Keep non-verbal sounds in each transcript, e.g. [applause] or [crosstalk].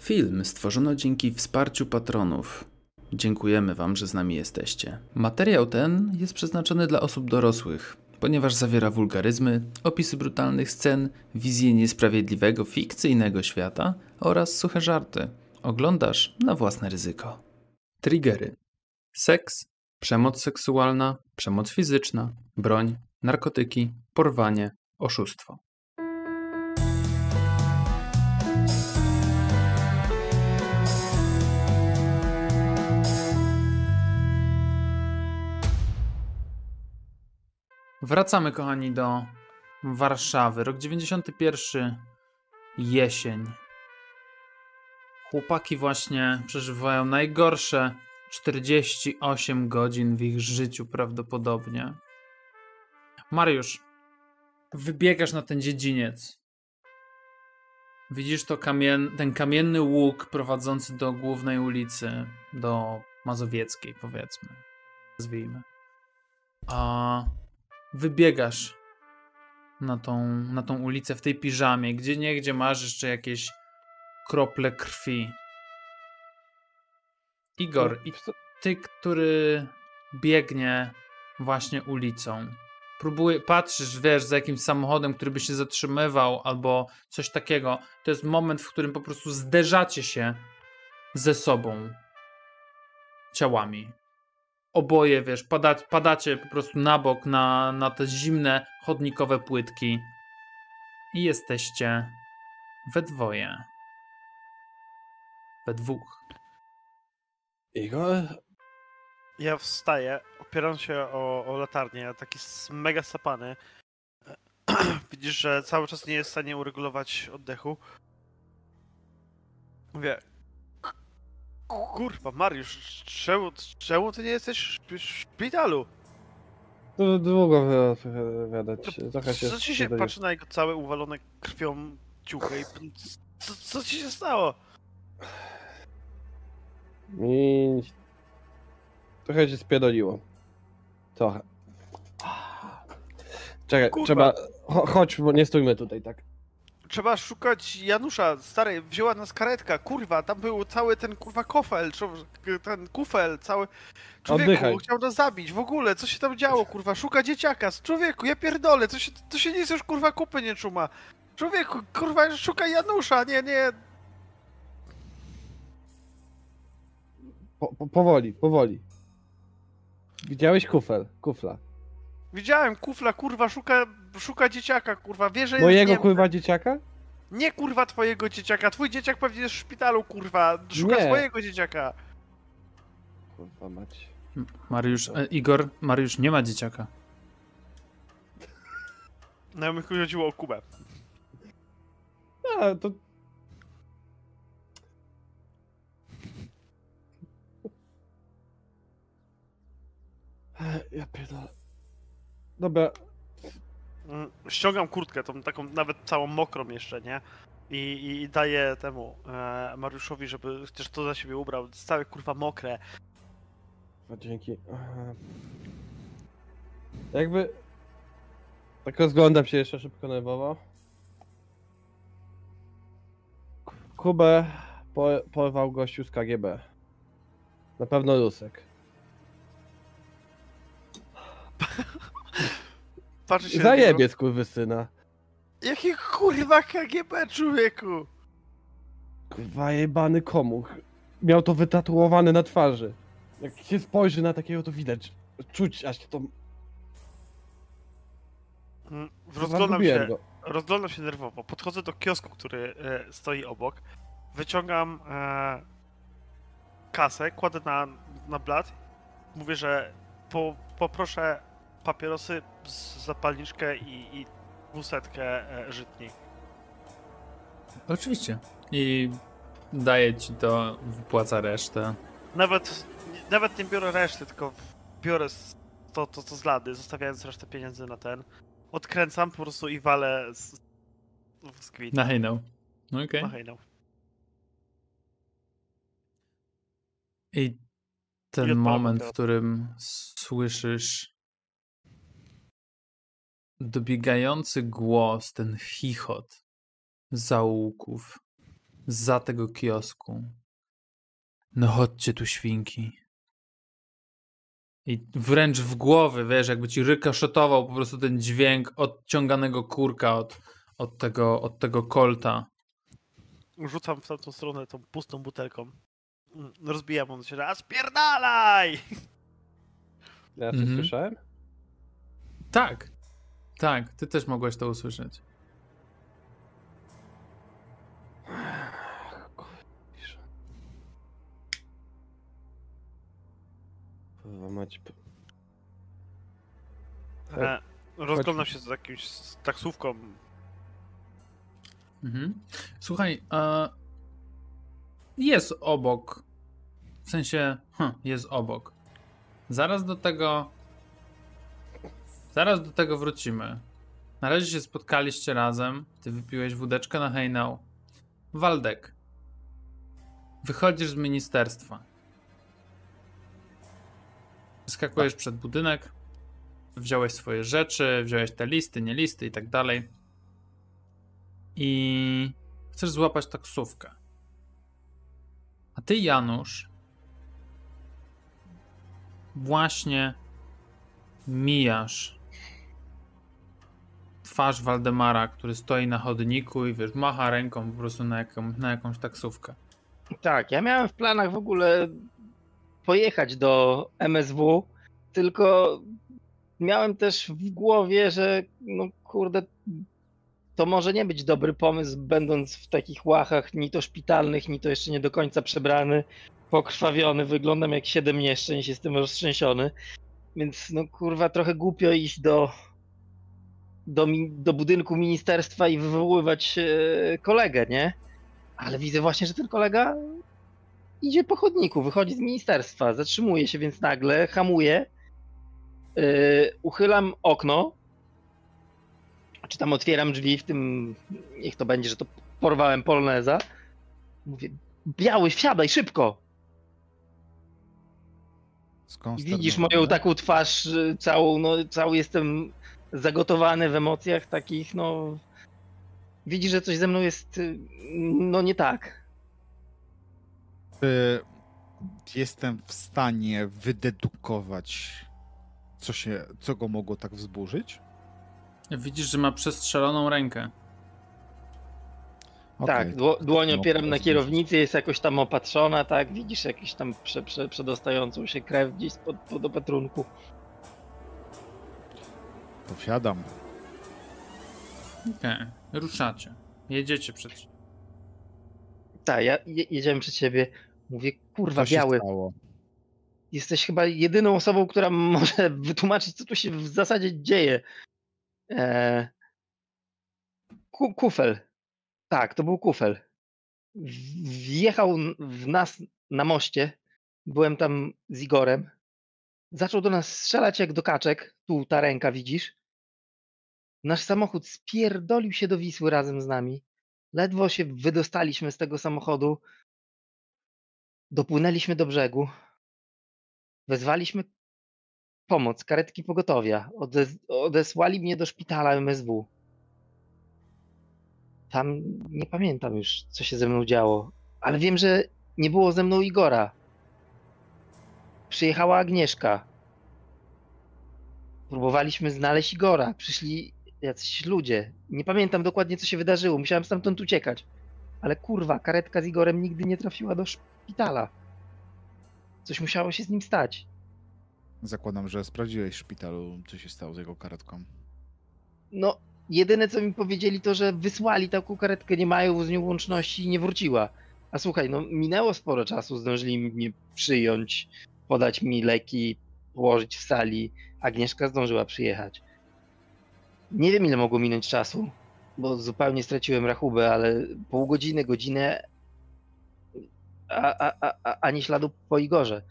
Film stworzono dzięki wsparciu patronów. Dziękujemy Wam, że z nami jesteście. Materiał ten jest przeznaczony dla osób dorosłych, ponieważ zawiera wulgaryzmy, opisy brutalnych scen, wizję niesprawiedliwego, fikcyjnego świata oraz suche żarty. Oglądasz na własne ryzyko. Triggery: seks, przemoc seksualna, przemoc fizyczna, broń, narkotyki, porwanie, oszustwo. Wracamy, kochani, do Warszawy. Rok 91, jesień. Chłopaki właśnie przeżywają najgorsze 48 godzin w ich życiu prawdopodobnie. Mariusz, wybiegasz na ten dziedziniec. Widzisz to kamien ten kamienny łuk prowadzący do głównej ulicy, do Mazowieckiej, powiedzmy. Nazwijmy. A wybiegasz na tą, na tą ulicę w tej piżamie, gdzie niegdzie masz jeszcze jakieś krople krwi. Igor, i ty, który biegnie właśnie ulicą, próbuje, patrzysz, wiesz, za jakimś samochodem, który by się zatrzymywał albo coś takiego, to jest moment, w którym po prostu zderzacie się ze sobą ciałami. Oboje, wiesz, pada, padacie po prostu na bok na, na te zimne chodnikowe płytki i jesteście we dwoje. We dwóch. Igor? Ja wstaję, opieram się o, o latarnię, taki mega sapany. [clears throat] Widzisz, że cały czas nie jest w stanie uregulować oddechu. Mówię. "K- Kurwa, Mariusz, czemu, czemu ty nie jesteś w szpi- w szpitalu? To długo wypowiadać. Trochę się... Co ci się patrzy na jego całe uwalone krwią ciuchy i co, co ci się stało? Mi... Trochę się spierdoliło. Trochę. Czekaj, Kurwa. trzeba... Cho- chodź, bo nie stójmy tutaj tak. Trzeba szukać Janusza, stary, wzięła nas karetka, kurwa, tam był cały ten kurwa kofel, ten kufel, cały... Człowieku, Oddychaj. chciał nas zabić, w ogóle, co się tam działo, kurwa, szuka dzieciaka, człowieku, ja pierdolę, to się, to się nic już, kurwa, kupy nie czuma. Człowieku, kurwa, szuka Janusza, nie, nie, Po, po, powoli, powoli. Widziałeś kufel, kufla. widziałem, kufla, kurwa, szuka, szuka dzieciaka, kurwa, wie, że jest Mojego nie, kurwa dzieciaka? nie, kurwa, twojego dzieciaka, twój dzieciak pewnie jest w szpitalu, kurwa, szuka Nie. swojego dzieciaka. Kurwa mać. Mariusz, e, Igor, Mariusz nie ma dzieciaka. No, mi chodziło o Kubę. A, to... Ja pierdolę. Dobra, Ściągam kurtkę, tą taką nawet całą mokrą jeszcze, nie? I, i, daję temu e, Mariuszowi, żeby chociaż to za siebie ubrał. Całe kurwa mokre. No, dzięki. Jakby. Tak rozglądam się jeszcze szybko nerwowo. Kubę po, porwał gościu z KGB. Na pewno Rusek. [laughs] Patrzy się Zajebie skurwysyna. niego. Jaki kurwa KGB człowieku? Kurwa jebany komuch. Miał to wytatuowane na twarzy. Jak się spojrzy na takiego to widać. Czuć aż to... Mm, Rozglądam się, go. rozglądam się nerwowo. Podchodzę do kiosku, który e, stoi obok. Wyciągam e, kasę, kładę na, na blat. Mówię, że po, poproszę papierosy, zapalniczkę i, i dwusetkę e, żytni. Oczywiście. I daje ci to, wypłaca resztę. Nawet, nawet nie biorę reszty, tylko biorę to, to, to z lady, zostawiając resztę pieniędzy na ten. Odkręcam po prostu i walę z, z kwit. Na hejną. Okej. Na hejną. I ten moment, w którym słyszysz dobiegający głos, ten chichot zaułków, za tego kiosku. No chodźcie tu, świnki. I wręcz w głowy, wiesz, jakby ci rykoszetował po prostu ten dźwięk odciąganego kurka od, od, tego, od tego kolta. Rzucam w tamtą stronę tą pustą butelką. Mm, Rozbijam on się, a spierdalaj! Ja coś Mhm. słyszałem? Tak, tak, ty też mogłeś to usłyszeć. Mać. E, rozglądam się z jakimś z taksówką. Mhm. Słuchaj, e, jest obok. W sensie, hm, jest obok. Zaraz do tego. Zaraz do tego wrócimy. Na razie się spotkaliście razem. Ty wypiłeś wódeczkę na hejnał. Waldek. Wychodzisz z ministerstwa. Skakujesz przed budynek. Wziąłeś swoje rzeczy, wziąłeś te listy, nie listy i tak dalej i chcesz złapać taksówkę. A ty, Janusz, właśnie mijasz twarz Waldemara, który stoi na chodniku i wiesz, macha ręką po prostu na, jaką, na jakąś taksówkę. Tak, ja miałem w planach w ogóle pojechać do MSW, tylko miałem też w głowie, że no kurde, to może nie być dobry pomysł, będąc w takich łachach, ni to szpitalnych, ni to jeszcze nie do końca przebrany, pokrwawiony, wyglądam jak siedem nieszczęść, jestem roztrzęsiony, więc no kurwa trochę głupio iść do, do, do budynku ministerstwa i wywoływać e, kolegę, nie? Ale widzę właśnie, że ten kolega idzie po chodniku, wychodzi z ministerstwa, zatrzymuje się więc nagle, hamuje, yy, uchylam okno, czy tam otwieram drzwi w tym, niech to będzie, że to porwałem poloneza. Mówię, biały, wsiadaj szybko! I widzisz moją taką twarz całą, no cały jestem zagotowany w emocjach takich, no widzisz, że coś ze mną jest, y, no nie tak. Czy jestem w stanie wydedukować, co, się, co go mogło tak wzburzyć? Widzisz, że ma przestrzeloną rękę. Tak, Okej, dło, dłoń opieram na kierownicy, jest jakoś tam opatrzona, tak, widzisz jakąś tam prze, prze, przedostającą się krew gdzieś spod, pod opatrunku. To wsiadam. Okej, ruszacie. Jedziecie przed Tak, ja je, jedziemy przed siebie, mówię, kurwa, Co biały, stało? jesteś chyba jedyną osobą, która może [laughs] wytłumaczyć, co tu się w zasadzie dzieje. Eee, ku, kufel. Tak, to był kufel. Wjechał w nas na moście. Byłem tam z Igorem. Zaczął do nas strzelać jak do kaczek. Tu ta ręka widzisz. Nasz samochód spierdolił się do Wisły razem z nami. Ledwo się wydostaliśmy z tego samochodu. Dopłynęliśmy do brzegu. Wezwaliśmy pomoc, karetki pogotowia. Odes odesłali mnie do szpitala MSW. Tam nie pamiętam już, co się ze mną działo, ale wiem, że nie było ze mną Igora. Przyjechała Agnieszka. Próbowaliśmy znaleźć Igora. Przyszli jacyś ludzie. Nie pamiętam dokładnie, co się wydarzyło. Musiałem stamtąd uciekać. Ale kurwa, karetka z Igorem nigdy nie trafiła do szpitala. Coś musiało się z nim stać. Zakładam, że sprawdziłeś w szpitalu, co się stało z jego karetką. No, jedyne co mi powiedzieli to, że wysłali taką karetkę, nie mają z nią łączności i nie wróciła. A słuchaj, no minęło sporo czasu, zdążyli mnie przyjąć, podać mi leki, położyć w sali. Agnieszka zdążyła przyjechać. Nie wiem ile mogło minąć czasu, bo zupełnie straciłem rachubę, ale pół godziny, godzinę, a, a, a, ani śladu po Igorze.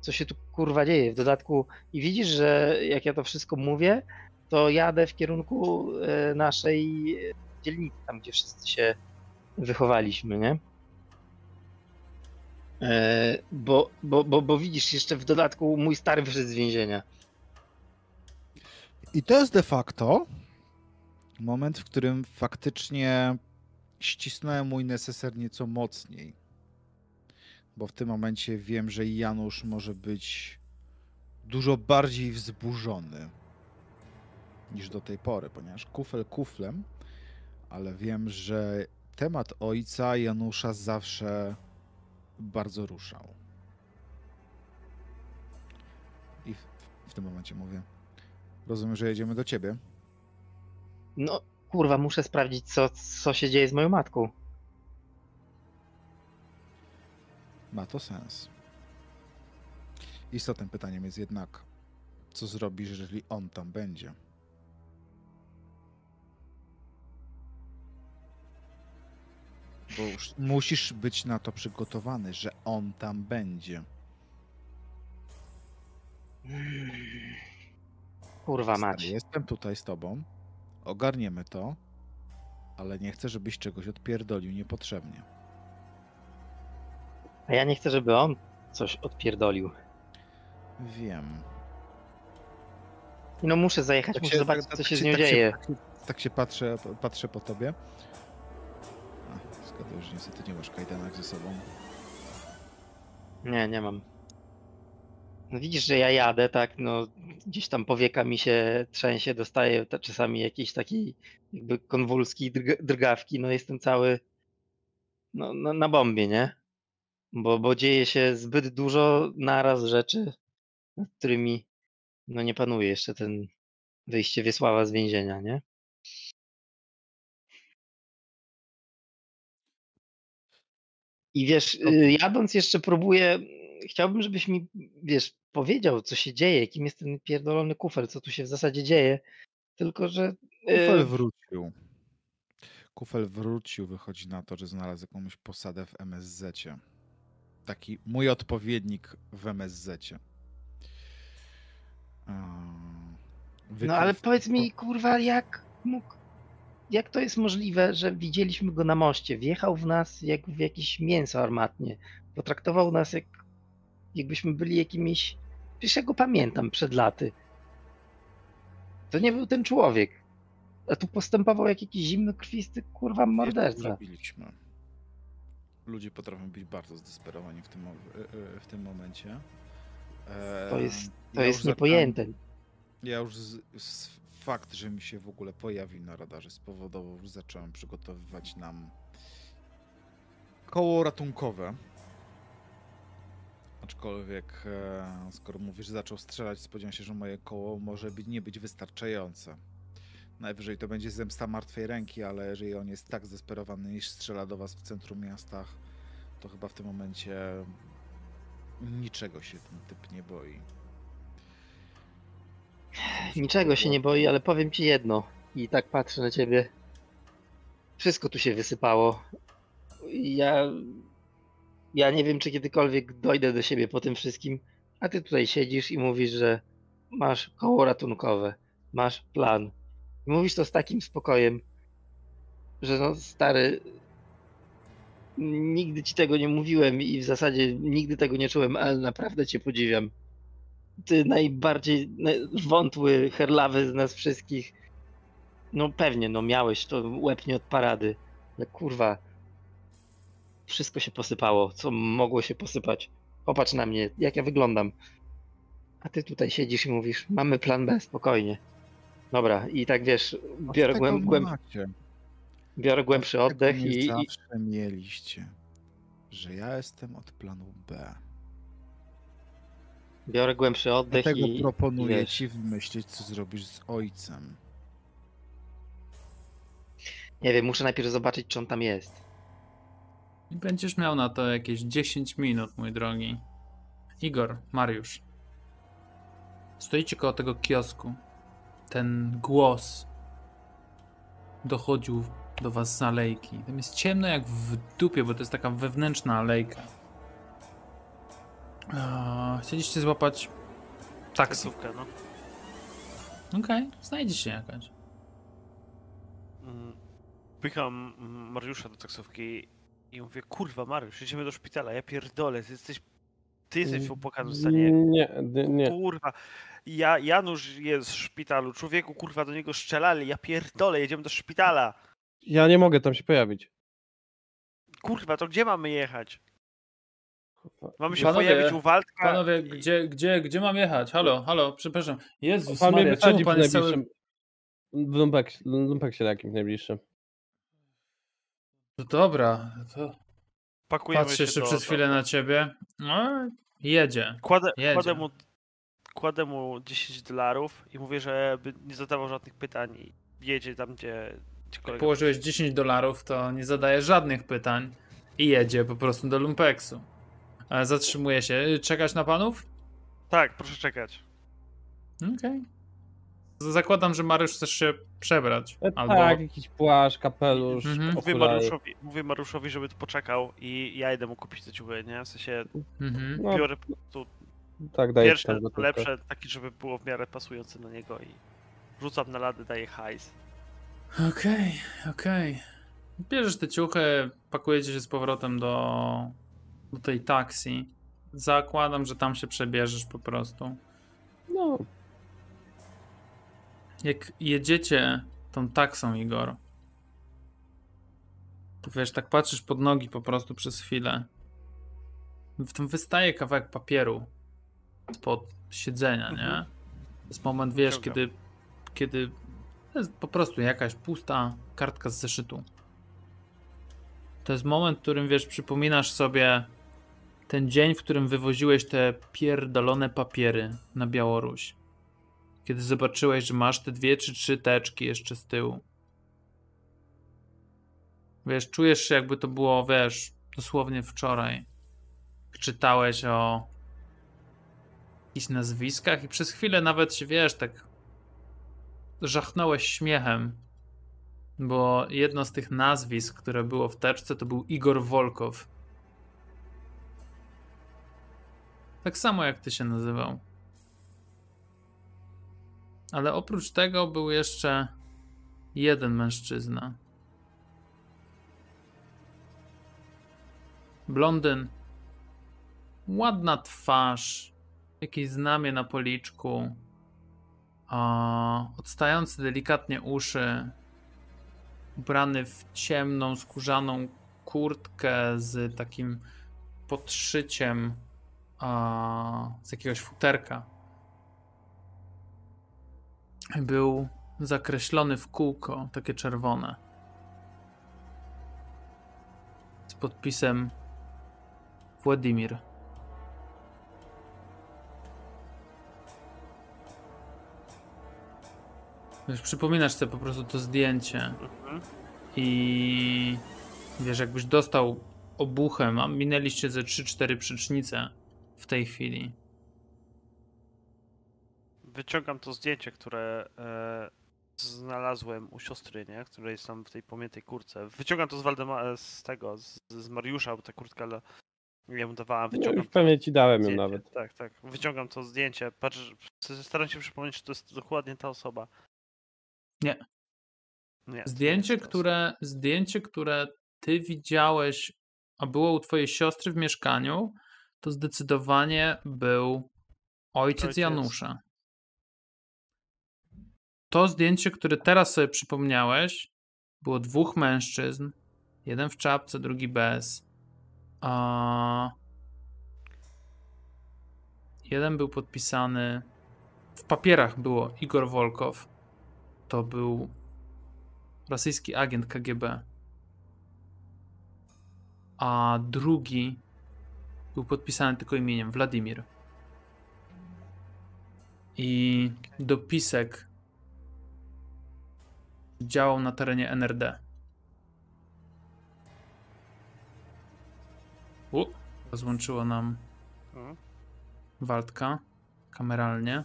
Co się tu kurwa dzieje? W dodatku i widzisz, że jak ja to wszystko mówię, to jadę w kierunku e, naszej dzielnicy, tam gdzie wszyscy się wychowaliśmy, nie? E, Bo, bo, bo, bo widzisz, jeszcze w dodatku mój stary wyszedł z więzienia. I to jest de facto moment, w którym faktycznie ścisnąłem mój neseser nieco mocniej. Bo w tym momencie wiem, że Janusz może być dużo bardziej wzburzony niż do tej pory, ponieważ kufel kuflem, ale wiem, że temat ojca Janusza zawsze bardzo ruszał. I w, w tym momencie mówię. Rozumiem, że jedziemy do ciebie. No, kurwa, muszę sprawdzić, co, co się dzieje z moją matką. Ma to sens. Istotnym pytaniem jest jednak, co zrobisz, jeżeli on tam będzie? Bo już musisz być na to przygotowany, że on tam będzie. Kurwa Stary, mać. Jestem tutaj z tobą, ogarniemy to, ale nie chcę, żebyś czegoś odpierdolił niepotrzebnie. A ja nie chcę, żeby on coś odpierdolił. Wiem. No muszę zajechać, Tak muszę się- zobaczyć, tak- co tak się z się- nią tak dzieje. tak się- Tak się patrzę, patrzę po tobie. A, zgaduję, że niestety nie masz kajdanek ze sobą. Nie, nie mam. No widzisz, że ja jadę, tak, no gdzieś tam powieka mi się trzęsie, dostaję ta- czasami jakiejś takiej jakby konwulski, drg- drgawki, no jestem cały no, no, na bombie, nie? Bo, bo dzieje się zbyt dużo naraz rzeczy, nad którymi no nie panuje jeszcze ten wyjście Wiesława z więzienia, nie? I wiesz, y, jadąc jeszcze próbuję, chciałbym, żebyś mi, wiesz, powiedział, co się dzieje, kim jest ten pierdolony kufel, co tu się w zasadzie dzieje. Tylko, że. Kufel y, wrócił. Kufel wrócił, wychodzi na to, że znalazł jakąś posadę w MSZ. Taki mój odpowiednik w MSZ. No ale powiedz mi, kurwa, jak mógł. Jak to jest możliwe, że widzieliśmy go na moście? Wjechał w nas jak w jakieś mięso armatnie. Potraktował nas jak. Jakbyśmy byli jakimiś. Przecież ja go pamiętam przed laty. To nie był ten człowiek. A tu postępował jak jakiś zimnokrwisty, kurwa, morderca. Zrobiliśmy. Ludzie potrafią być bardzo zdesperowani w tym, e, e, w tym momencie. To jest, to ja jest zacząłem- niepojęte. Ja już z, z, fakt, że mi się w ogóle pojawił na radarze spowodował, że zacząłem przygotowywać nam koło ratunkowe. Aczkolwiek, e, skoro mówisz, że zaczął strzelać, spodziewam się, że moje koło może być, nie być wystarczające. Najwyżej to będzie zemsta martwej ręki, ale jeżeli on jest tak zdesperowany, iż strzela do was w centrum miastach, to chyba w tym momencie niczego się ten typ nie boi. Niczego się nie boi, ale powiem ci jedno. I tak patrzę na ciebie. Wszystko tu się wysypało. Ja. Ja nie wiem, czy kiedykolwiek dojdę do siebie po tym wszystkim. A ty tutaj siedzisz i mówisz, że masz koło ratunkowe, masz plan. I mówisz to z takim spokojem, że no stary. Nigdy ci tego nie mówiłem i w zasadzie nigdy tego nie czułem, ale naprawdę cię podziwiam ty najbardziej naj- wątły, herlawy z nas wszystkich. No pewnie, no miałeś to łeb nie od parady. Ale kurwa, wszystko się posypało, co mogło się posypać. Popatrz na mnie, jak ja wyglądam. A ty tutaj siedzisz i mówisz, mamy plan B, spokojnie. Dobra, i tak wiesz, biorę, głęb, głęb, biorę głębszy oddech nie i, zawsze mieliście, że ja jestem od planu B. biorę głębszy oddech Dlatego i, proponuję wiesz, ci wymyślić, co zrobisz z ojcem. nie wiem, muszę najpierw zobaczyć, czy on tam jest. I będziesz miał na to jakieś 10 minut, mój drogi. Igor, Mariusz. Stoicie koło tego kiosku. Ten głos dochodził do was z alejki. Tam jest ciemno jak w dupie, bo to jest taka wewnętrzna alejka. Eee, Chcieliście złapać. Taksówkę, no. Okej, znajdzie się jakaś. Mm, Pycham mm, Mariusza do taksówki i mówię, kurwa Mariusz, jedziemy do szpitala, ja pierdolę, ty jesteś, ty jesteś w opłakanym stanie, Nie, nie, nie. kurwa. Ja, Janusz jest w szpitalu, człowieku, kurwa, do niego strzelali, ja pierdolę, jedziemy do szpitala. Ja nie mogę tam się pojawić. Kurwa, to gdzie mamy jechać? Mamy się Panowie, pojawić u Waldka. Panowie, i- gdzie, gdzie, gdzie mam jechać? Halo, halo, przepraszam. Jezus Pan mnie Maria, czemu pan jest cały... najbliższym... W Lumpek, Lumpeksie na jakimś najbliższym. No dobra, to Pakujemy patrzę jeszcze do, przez do- chwilę na ciebie. No, jedzie. Kładę, Jedzie. kładę, mu, kładę mu 10 dolarów i mówię, żeby nie zadawał żadnych pytań i jedzie tam, gdzie, kolega... położyłeś 10 dolarów, to nie zadaje żadnych pytań i jedzie po prostu do Lumpeksu. E, Zatrzymuje się. Czekać na panów? Tak, proszę czekać. Okej. Zakładam, że Mariusz chcesz się przebrać. E, Albo... Tak, jakiś płaszcz, kapelusz, Mhm. Mówię. Mariuszowi, mówię Mariuszowi, żeby tu poczekał i ja idę mu kupić te ciuchy, nie? W sensie Mhm. No, biorę po prostu tak, daję pierwsze, lepsze, taki, żeby było w miarę pasujące na niego i rzucam na lady, daję hajs. Okej, okej. Bierzesz te ciuchy, pakujecie się z powrotem do, do tej taksi. Zakładam, że tam się przebierzesz po prostu. No, Jak jedziecie tą taksą, Igor, to wiesz, tak patrzysz pod nogi po prostu przez chwilę. W tym wystaje kawałek papieru spod siedzenia, nie? Mhm. To jest moment, wiesz, kiedy, kiedy to jest po prostu jakaś pusta kartka z zeszytu. To jest moment, w którym, wiesz, przypominasz sobie ten dzień, w którym wywoziłeś te pierdolone papiery na Białoruś. Kiedy zobaczyłeś, że masz te dwie czy trzy teczki jeszcze z tyłu. Wiesz, czujesz się jakby to było, wiesz, dosłownie wczoraj. Czytałeś o jakichś nazwiskach i przez chwilę nawet się, wiesz, tak żachnąłeś śmiechem, bo jedno z tych nazwisk, które było w teczce, to był Igor Wolkow. Tak samo jak ty się nazywał. Ale oprócz tego był jeszcze jeden mężczyzna. Blondyn. Ładna twarz. Jakieś znamie na policzku. A, odstające delikatnie uszy. Ubrany w ciemną, skórzaną kurtkę z takim podszyciem a, z jakiegoś futerka. Był zakreślony w kółko, takie czerwone. Z podpisem Władimir. Wiesz, przypominasz sobie po prostu to zdjęcie Mhm. i wiesz, jakbyś dostał obuchem, a minęliście ze 3-4 przecznice w tej chwili. Wyciągam to zdjęcie, które e, znalazłem u siostry, nie? Które jest tam w tej pamiętnej kurce. Wyciągam to z Waldema, z tego, z, z Mariusza, bo ta kurtka, ale ja mu dawałem, no wyciągam już pewnie ci dałem ją nawet. Tak, tak. Wyciągam to zdjęcie, patrz, staram się przypomnieć, czy to jest dokładnie ta osoba. Nie. Nie. Zdjęcie, które, zdjęcie, które ty widziałeś, a było u twojej siostry w mieszkaniu, to zdecydowanie był ojciec, Ojciec. Janusza. To zdjęcie, które teraz sobie przypomniałeś, było dwóch mężczyzn. Jeden w czapce, drugi bez. A... Jeden był podpisany. W papierach było Igor Wolkow. To był rosyjski agent KGB. A drugi był podpisany tylko imieniem Władimir. I dopisek działał na terenie NRD. U, rozłączyło nam. Waldka kameralnie.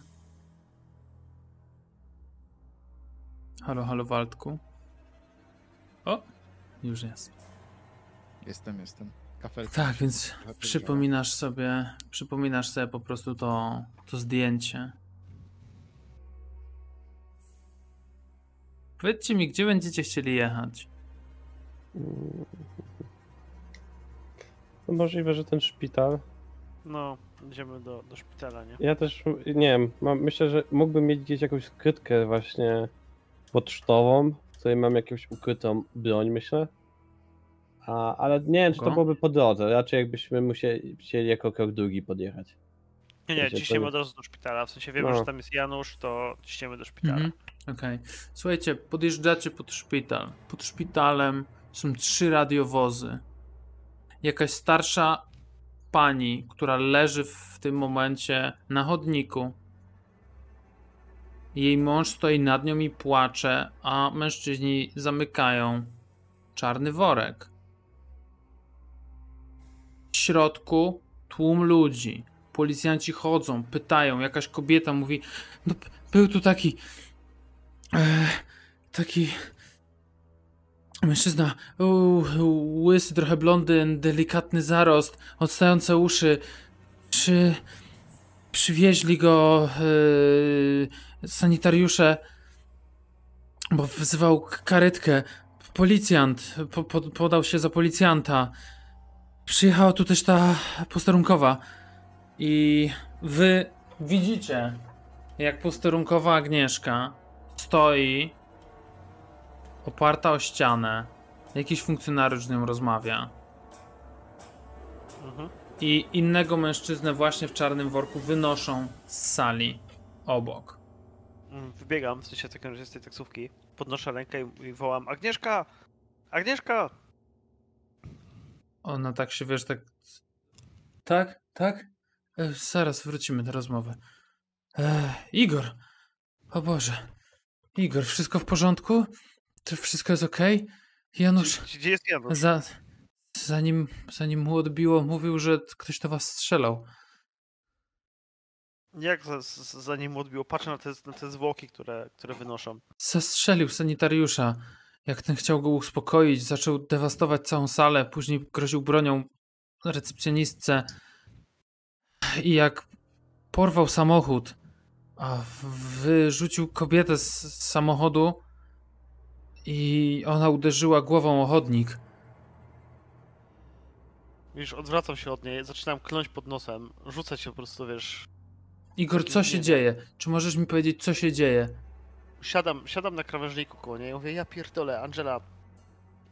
Halo, halo Waldku. O, już jest. Jestem, jestem. Kafelka. Tak, więc przypominasz sobie, przypominasz sobie po prostu to, to zdjęcie. Powiedzcie mi, gdzie będziecie chcieli jechać? No możliwe, że ten szpital. No, idziemy do, do szpitala, nie? Ja też, nie wiem, mam, myślę, że mógłbym mieć gdzieś jakąś skrytkę właśnie pocztową, w której mam jakąś ukrytą broń, myślę. A, ale nie wiem, czy to byłoby po drodze. Raczej jakbyśmy musieli chcieli jako krok drugi podjechać. Nie, nie, ciśniemy nie- od razu do szpitala. W sensie wiemy, No. że tam jest Janusz, to ciśniemy do szpitala. Mhm. Okej. Słuchajcie, podjeżdżacie pod szpital. Pod szpitalem są trzy radiowozy. Jakaś starsza pani, która leży w tym momencie na chodniku. Jej mąż stoi nad nią i płacze, a mężczyźni zamykają czarny worek. W środku tłum ludzi. Policjanci chodzą, pytają. Jakaś kobieta mówi: no, Był tu taki. E, taki. Mężczyzna, u- łysy, trochę blondyn, delikatny zarost, odstające uszy. Czy przywieźli go e, sanitariusze, bo wzywał karetkę. Policjant po, po, podał się za policjanta. Przyjechała tu też ta posterunkowa. I wy widzicie, jak posterunkowa Agnieszka stoi oparta o ścianę. Jakiś funkcjonariusz z nią rozmawia. Mhm. I innego mężczyznę właśnie w czarnym worku wynoszą z sali obok. Mm, Wybiegam, w sensie takim razie z tej taksówki, podnoszę rękę i, i wołam Agnieszka! Agnieszka! Ona tak się, wiesz, tak... Tak? Tak? E, zaraz wrócimy do rozmowy. E, Igor! O Boże. Igor, wszystko w porządku? To wszystko jest okej? Janusz... Gdzie, gdzie jest Janusz? Za, zanim, zanim mu odbiło, mówił, że ktoś do was strzelał. Jak za, za- zanim mu odbiło? Patrzę na te, na te zwłoki, które, które wynoszą. Zastrzelił sanitariusza. Jak ten chciał go uspokoić, zaczął dewastować całą salę, później groził bronią recepcjonistce. I jak porwał samochód, a wyrzucił kobietę z samochodu i ona uderzyła głową o chodnik. Już odwracam się od niej, zaczynam kląć pod nosem, rzucać się po prostu, wiesz... Igor, co się gniewem. dzieje? Czy możesz mi powiedzieć, co się dzieje? Siadam, siadam na krawężniku koło niej i mówię, ja pierdolę, Angela,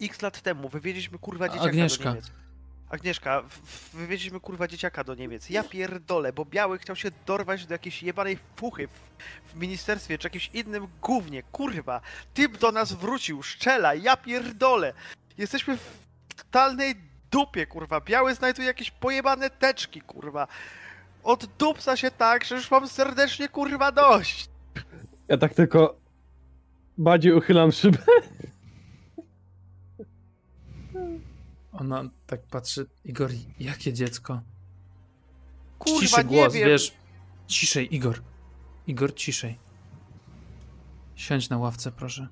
x lat temu wywieźliśmy kurwa dzieciaka Agnieszka. do Niemiec. Agnieszka, wywieźliśmy kurwa dzieciaka do Niemiec. Ja pierdolę, bo Biały chciał się dorwać do jakiejś jebanej fuchy w, w ministerstwie czy jakimś innym gównie, kurwa. Typ do nas wrócił, szczela, ja pierdolę. Jesteśmy w totalnej dupie, kurwa. Biały znajduje jakieś pojebane teczki, kurwa. Oddupca się tak, że już mam serdecznie kurwa dość. Ja tak tylko bardziej uchylam szybę. Ona tak patrzy. Igor, jakie dziecko? Kurwa, nie głos, wiem. wiesz. Ciszej, Igor. Igor, ciszej. Siądź na ławce, proszę.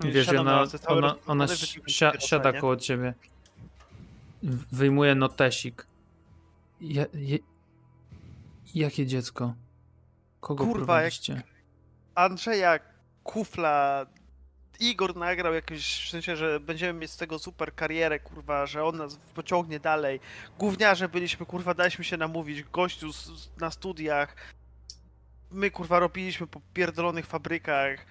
Wiesz, ona, ona, ona wyciągam si- siada koło ciebie. Wyjmuje notesik. Ja, je, jakie dziecko? Kogo Kurwa, jak-? Andrzeja Kufla Igor nagrał jakieś, w sensie, że będziemy mieć z tego super karierę, kurwa, że on nas pociągnie dalej. Gówniarze byliśmy, kurwa, daliśmy się namówić, gościu z, z, na studiach. My, kurwa, robiliśmy po pierdolonych fabrykach.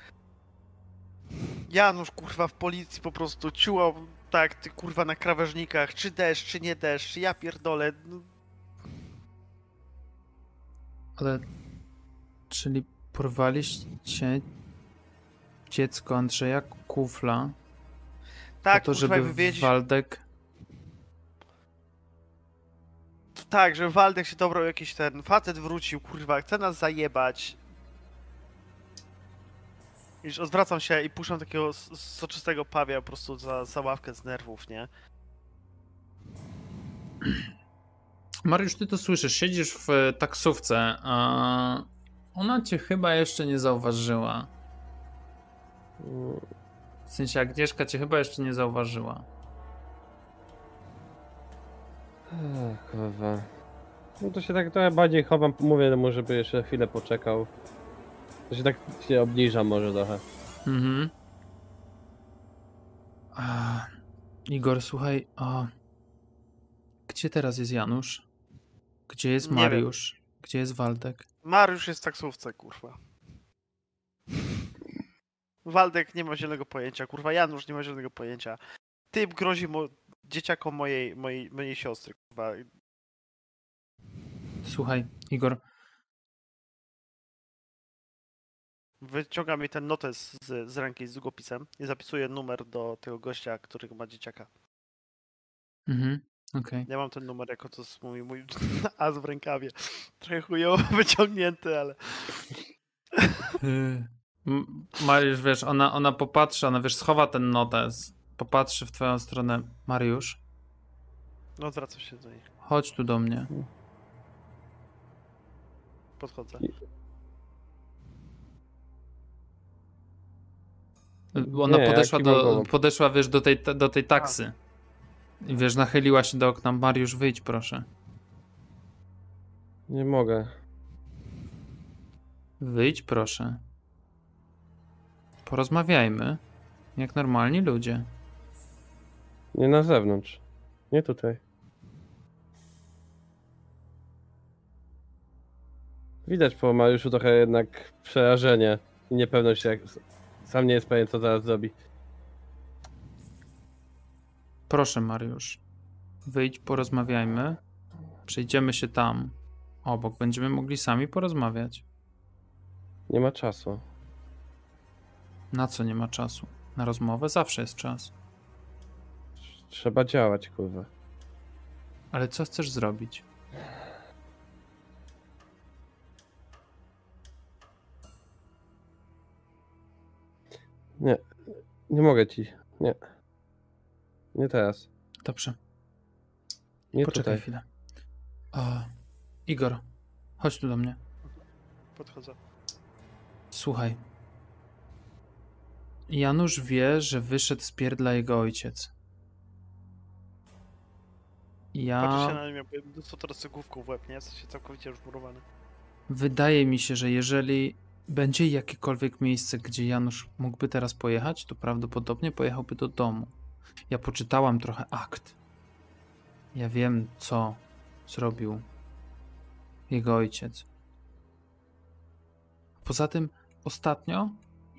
Janusz, kurwa, w policji po prostu ciułał, tak, ty, kurwa, na krawężnikach, czy deszcz, czy nie deszcz, ja pierdolę. Ale. Czyli porwaliście dziecko Andrzeja Kufla tak, po to, żeby wywiedzieć... Waldek Tak, że Waldek się dobrał jakiś ten facet wrócił, kurwa, chce nas zajebać. Już odwracam się i puszczam takiego soczystego pawia po prostu za, za ławkę z nerwów, nie? Mariusz, ty to słyszysz, siedzisz w e, taksówce, a ona cię chyba jeszcze nie zauważyła. W sensie Agnieszka cię chyba jeszcze nie zauważyła. Kurwa. No to się tak trochę bardziej chowam, mówię mu, żeby jeszcze chwilę poczekał. To się tak się obniża może trochę. Mhm. A, Igor, słuchaj, a gdzie teraz jest Janusz? Gdzie jest. Mariusz? Gdzie jest Waldek? Mariusz jest w taksówce, kurwa. Waldek nie ma zielonego pojęcia, kurwa, Janusz nie ma zielonego pojęcia. typ grozi mo- dzieciakom mojej, mojej, mojej siostry, kurwa. Słuchaj, Igor, Wyciąga mi ten notes z, z ręki z długopisem i zapisuje numer do tego gościa, który ma dzieciaka. mhm, okej. Ja mam ten numer jako to jest mój, mój [laughs] as w rękawie. Trochę chujowo [laughs] wyciągnięty, ale Y, Mariusz, wiesz, ona, ona popatrzy, ona wiesz, schowa ten notes, popatrzy w twoją stronę. Mariusz, no zwracam się do niej. chodź tu do mnie. Podchodzę. Ona Nie, podeszła, do, podeszła, wiesz, do tej, do tej taksy. I wiesz, nachyliła się do okna. Mariusz, wyjdź proszę. Nie mogę. Wyjdź proszę. Porozmawiajmy. Jak normalni ludzie. Nie na zewnątrz. Nie tutaj. Widać po Mariuszu trochę jednak przerażenie i niepewność, jak sam nie jest pewien, co zaraz zrobi. Proszę, Mariusz. Wyjdź, porozmawiajmy. Przejdziemy się tam. Obok. Będziemy mogli sami porozmawiać. Nie ma czasu. Na co nie ma czasu? Na rozmowę zawsze jest czas. Trzeba działać, kurwa. Ale co chcesz zrobić? Nie. Nie mogę ci. Nie. Nie teraz. Dobrze, Nie poczekaj tutaj. chwilę. O, Igor, chodź tu do mnie. Podchodzę. Słuchaj. Janusz wie, że wyszedł z pierdla jego ojciec. Patrzę się Ja. na nią, jakby dostał teraz cegłówką w łeb, nie? Jesteś całkowicie już murowany. Wydaje mi się, że jeżeli będzie jakiekolwiek miejsce, gdzie Janusz mógłby teraz pojechać, to prawdopodobnie pojechałby do domu. Ja poczytałam trochę akt. Ja wiem, co zrobił jego ojciec. Poza tym, ostatnio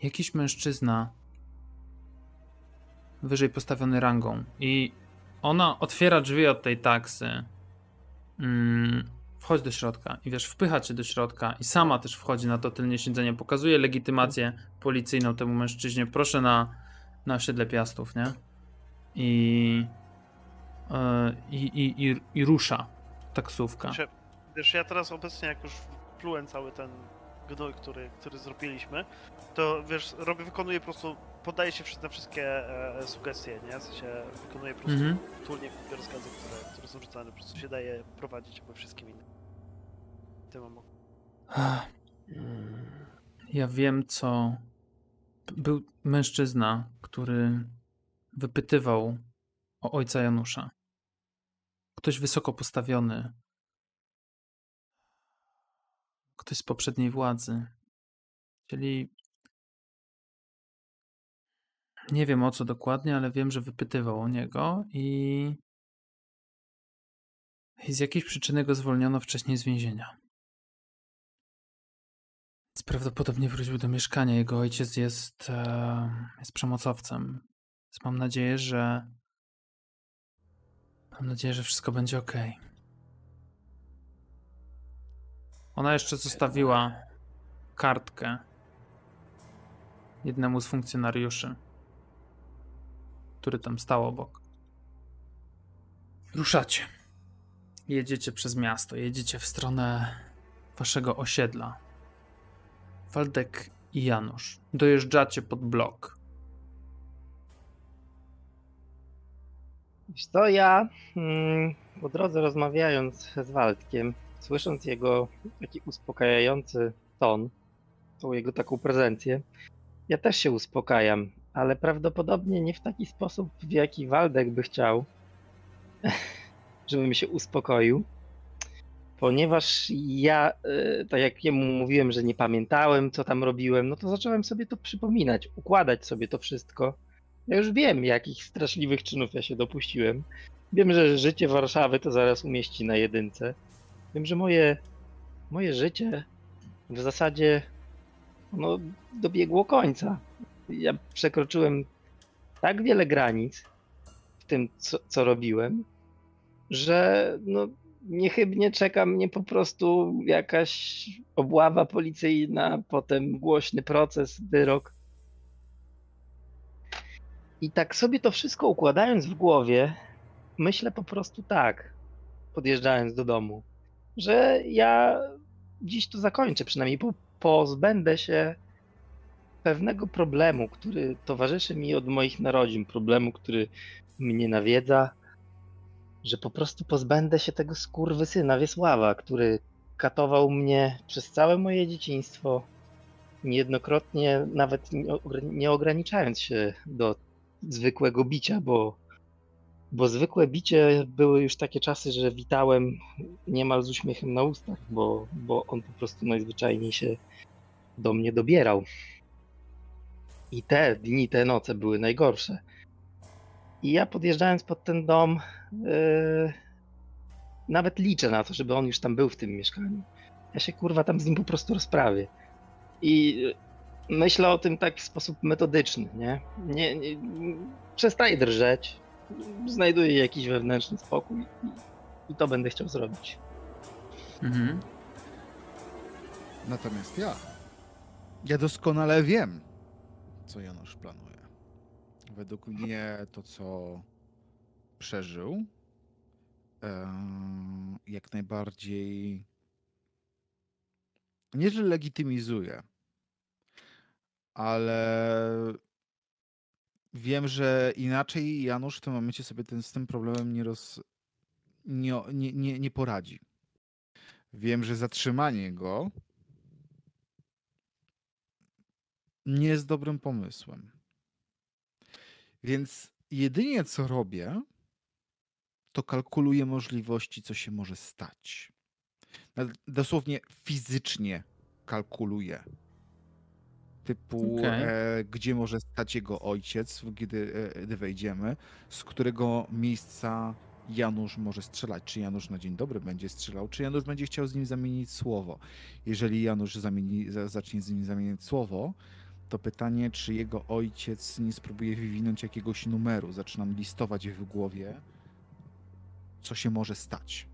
jakiś mężczyzna wyżej postawiony rangą i ona otwiera drzwi od tej taksy. Mm, wchodź do środka i wiesz, wpycha cię do środka i sama też wchodzi na to tylnie siedzenie, pokazuje legitymację policyjną temu mężczyźnie, proszę na, na osiedle Piastów, nie? I, yy, i, i, i, i rusza taksówka. Wiesz, ja teraz obecnie, jak już plułem cały ten gnój, który, który zrobiliśmy, to wiesz, robię, wykonuję po prostu, poddaję się na wszystkie e, sugestie, nie? W sensie wykonuję po prostu Mhm. turnie rozkazy, które, które są rzucane, po prostu się daje prowadzić jakby wszystkim innym. Tym mam Ja wiem, co. Był mężczyzna, który wypytywał o ojca Janusza. Ktoś wysoko postawiony. Ktoś z poprzedniej władzy. Czyli. Nie wiem o co dokładnie, ale wiem, że wypytywał o niego i. I z jakiejś przyczyny go zwolniono wcześniej z więzienia. Więc prawdopodobnie wrócił do mieszkania. Jego ojciec jest, e, jest przemocowcem. Więc mam nadzieję, że. Mam nadzieję, że wszystko będzie ok. Ona jeszcze zostawiła kartkę jednemu z funkcjonariuszy, który tam stał obok. Ruszacie. Jedziecie przez miasto, jedziecie w stronę waszego osiedla. Waldek i Janusz. Dojeżdżacie pod blok. Wiesz co, ja mm, po drodze rozmawiając z Waldkiem, słysząc jego taki uspokajający ton, tą jego taką prezencję, ja też się uspokajam, ale prawdopodobnie nie w taki sposób, w jaki Waldek by chciał, [laughs] żebym się uspokoił, ponieważ ja, y, tak jak jemu mówiłem, że nie pamiętałem, co tam robiłem, no to zacząłem sobie to przypominać, układać sobie to wszystko. Ja już wiem, jakich straszliwych czynów ja się dopuściłem. Wiem, że życie Warszawy to zaraz umieści na jedynce. Wiem, że moje, moje życie w zasadzie no, dobiegło końca. Ja przekroczyłem tak wiele granic, tym, co, co robiłem, że no, niechybnie czeka mnie po prostu jakaś obława policyjna, potem głośny proces, wyrok. I tak sobie to wszystko układając w głowie, myślę po prostu tak, podjeżdżając do domu, że ja dziś to zakończę, przynajmniej po, pozbędę się pewnego problemu, który towarzyszy mi od moich narodzin, problemu, który mnie nawiedza, że po prostu pozbędę się tego skurwysyna Wiesława, który katował mnie przez całe moje dzieciństwo, niejednokrotnie nawet nie ogr- nie ograniczając się do zwykłego bicia, bo, bo zwykłe bicie były już takie czasy, że witałem niemal z uśmiechem na ustach, bo, bo on po prostu najzwyczajniej się do mnie dobierał. I te dni, te noce były najgorsze. I ja podjeżdżając pod ten dom, yy, nawet liczę na to, żeby on już tam był w tym mieszkaniu. Ja się kurwa tam z nim po prostu rozprawię. I myślę o tym tak w sposób metodyczny, nie? nie, nie przestaję drżeć, znajduję jakiś wewnętrzny spokój i, i to będę chciał zrobić. Mhm. Natomiast ja, ja doskonale wiem, co Janusz planuje. Według mnie to, co przeżył, jak najbardziej nie, że legitymizuje, ale wiem, że inaczej Janusz w tym momencie sobie ten, z tym problemem nie, roz, nie, nie, nie, nie poradzi. Wiem, że zatrzymanie go nie jest dobrym pomysłem. Więc jedynie co robię, to kalkuluję możliwości, co się może stać. Dosłownie fizycznie kalkuluję. Typu, Okej. e, gdzie może stać jego ojciec, gdy, e, gdy wejdziemy, z którego miejsca Janusz może strzelać. Czy Janusz na dzień dobry będzie strzelał, czy Janusz będzie chciał z nim zamienić słowo. Jeżeli Janusz zamieni, za- zacznie z nim zamieniać słowo, to pytanie, czy jego ojciec nie spróbuje wywinąć jakiegoś numeru. Zaczynam listować w głowie, co się może stać.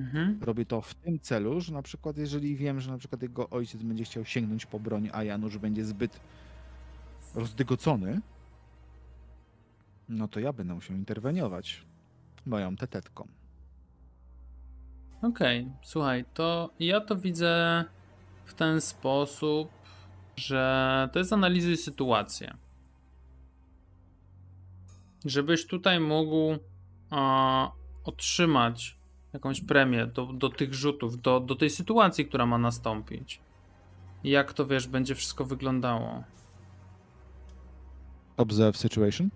Mhm. Robię to w tym celu, że na przykład jeżeli wiem, że na przykład jego ojciec będzie chciał sięgnąć po broń, a Janusz będzie zbyt rozdygocony, no to ja będę musiał interweniować moją tetetką. Okej, słuchaj, to ja to widzę w ten sposób, że to jest analizuj sytuację. Żebyś tutaj mógł a, otrzymać jakąś premię do, do tych rzutów, do, do tej sytuacji, która ma nastąpić. Jak to wiesz, będzie wszystko wyglądało. Observe situation?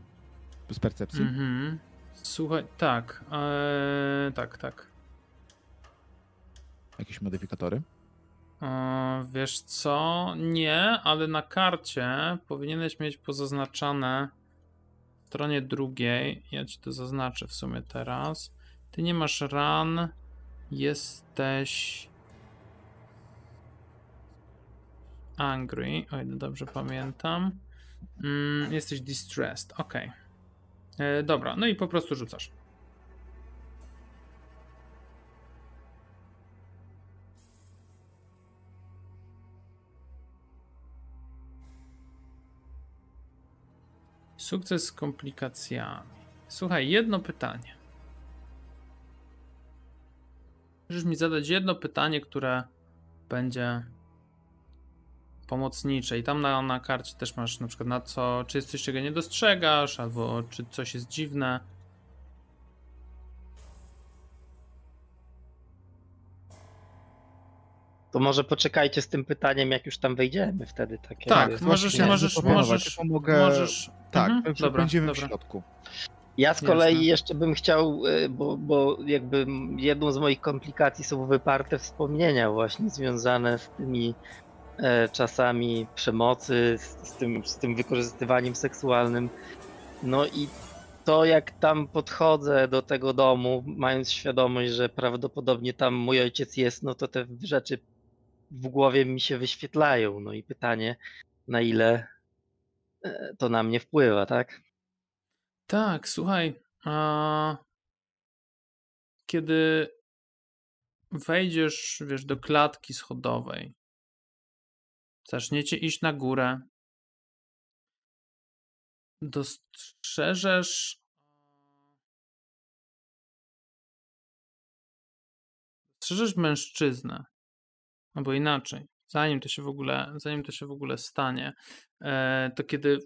Z percepcji? Mhm. Słuchaj, tak, eee, tak, tak. Jakieś modyfikatory? E, Wiesz co? Nie, ale na karcie powinieneś mieć pozaznaczane w stronie drugiej. Ja ci to zaznaczę w sumie teraz. Ty nie masz ran. Jesteś angry, o ile dobrze pamiętam. Mm, jesteś distressed, ok. E, dobra, no i po prostu rzucasz. Sukces z komplikacjami. Słuchaj, jedno pytanie. Możesz mi zadać jedno pytanie, które będzie pomocnicze. I tam na, na karcie też masz na przykład na co, czy jest coś, czego nie dostrzegasz, albo czy coś jest dziwne. To może poczekajcie z tym pytaniem, jak już tam wejdziemy wtedy. Tak, Tak, jakby. możesz, możesz, możesz, mogę- możesz. Tak, Mhm, dobra, będziemy dobra. w środku. Ja z kolei Jasne. jeszcze bym chciał, y, bo, bo jakby jedną z moich komplikacji są wyparte wspomnienia właśnie związane z tymi e, czasami przemocy, z, z, tym, z tym wykorzystywaniem seksualnym. No i to jak tam podchodzę do tego domu, mając świadomość, że prawdopodobnie tam mój ojciec jest, no to te rzeczy w głowie mi się wyświetlają. No i pytanie, na ile e, to na mnie wpływa, tak? Tak, słuchaj. A, kiedy wejdziesz, wiesz, do klatki schodowej, zaczniecie iść na górę, dostrzeżesz dostrzeżesz mężczyznę, albo inaczej, zanim to się w ogóle, zanim to się w ogóle stanie, e, to kiedy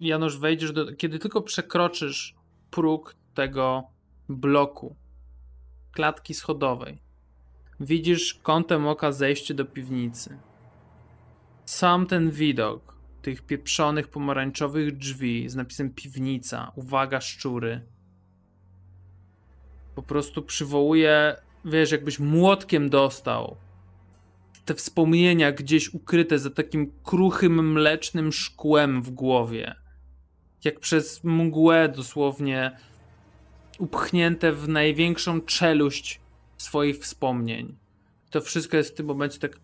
Janusz wejdziesz do, kiedy tylko przekroczysz próg tego bloku, klatki schodowej, widzisz kątem oka zejście do piwnicy. Sam ten widok tych pieprzonych pomarańczowych drzwi z napisem piwnica, uwaga szczury, po prostu przywołuje, wiesz, jakbyś młotkiem dostał te wspomnienia gdzieś ukryte za takim kruchym, mlecznym szkłem w głowie. Jak przez mgłę dosłownie upchnięte w największą czeluść swoich wspomnień. To wszystko jest w tym momencie tak.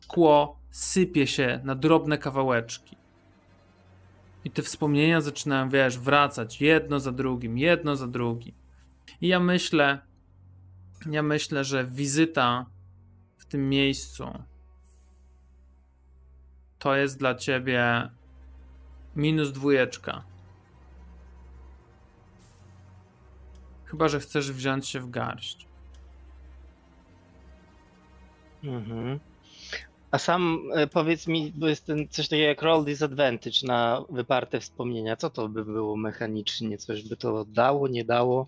Szkło sypie się na drobne kawałeczki. I te wspomnienia zaczynają, wiesz, wracać jedno za drugim, jedno za drugim. I ja myślę, ja myślę, że wizyta w tym miejscu to jest dla ciebie minus dwójeczka. Chyba, że chcesz wziąć się w garść. Mhm. A sam e, powiedz mi, bo jest ten coś takiego jak roll disadvantage na wyparte wspomnienia. Co to by było mechanicznie? Coś by to dało, nie dało?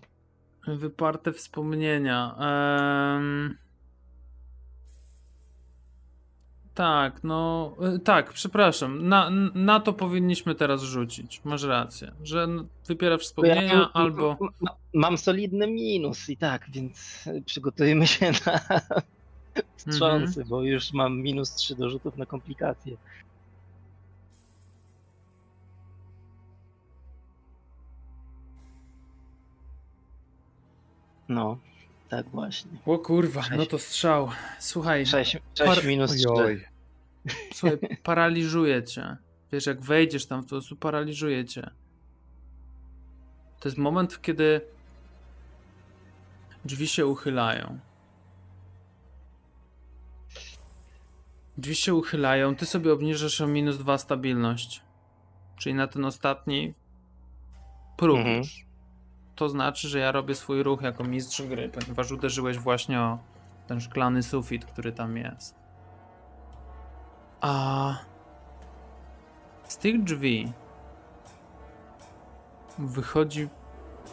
Wyparte wspomnienia. Em, Tak, no y, tak, przepraszam. Na, na to powinniśmy teraz rzucić. Masz rację, że wypiera Bo ja wspomnienia mam- albo. Mam solidny minus i tak, więc e, przygotujemy się na [laughs] wstrząsy, bo już mam minus 3 do rzutów na komplikacje. No, tak właśnie. O kurwa, no Sześć. to strzał. Słuchaj, 6, Par- minus 3. Ojoj. słuchaj, [laughs] paraliżuje cię. Wiesz, jak wejdziesz tam, to po prostu paraliżuje cię. To jest moment, kiedy drzwi się uchylają. Drzwi się uchylają, ty sobie obniżasz o minus dwa stabilność. Czyli na ten ostatni próg Mhm. To znaczy, że ja robię swój ruch jako mistrz gry, ponieważ uderzyłeś właśnie o ten szklany sufit, który tam jest. A z tych drzwi wychodzi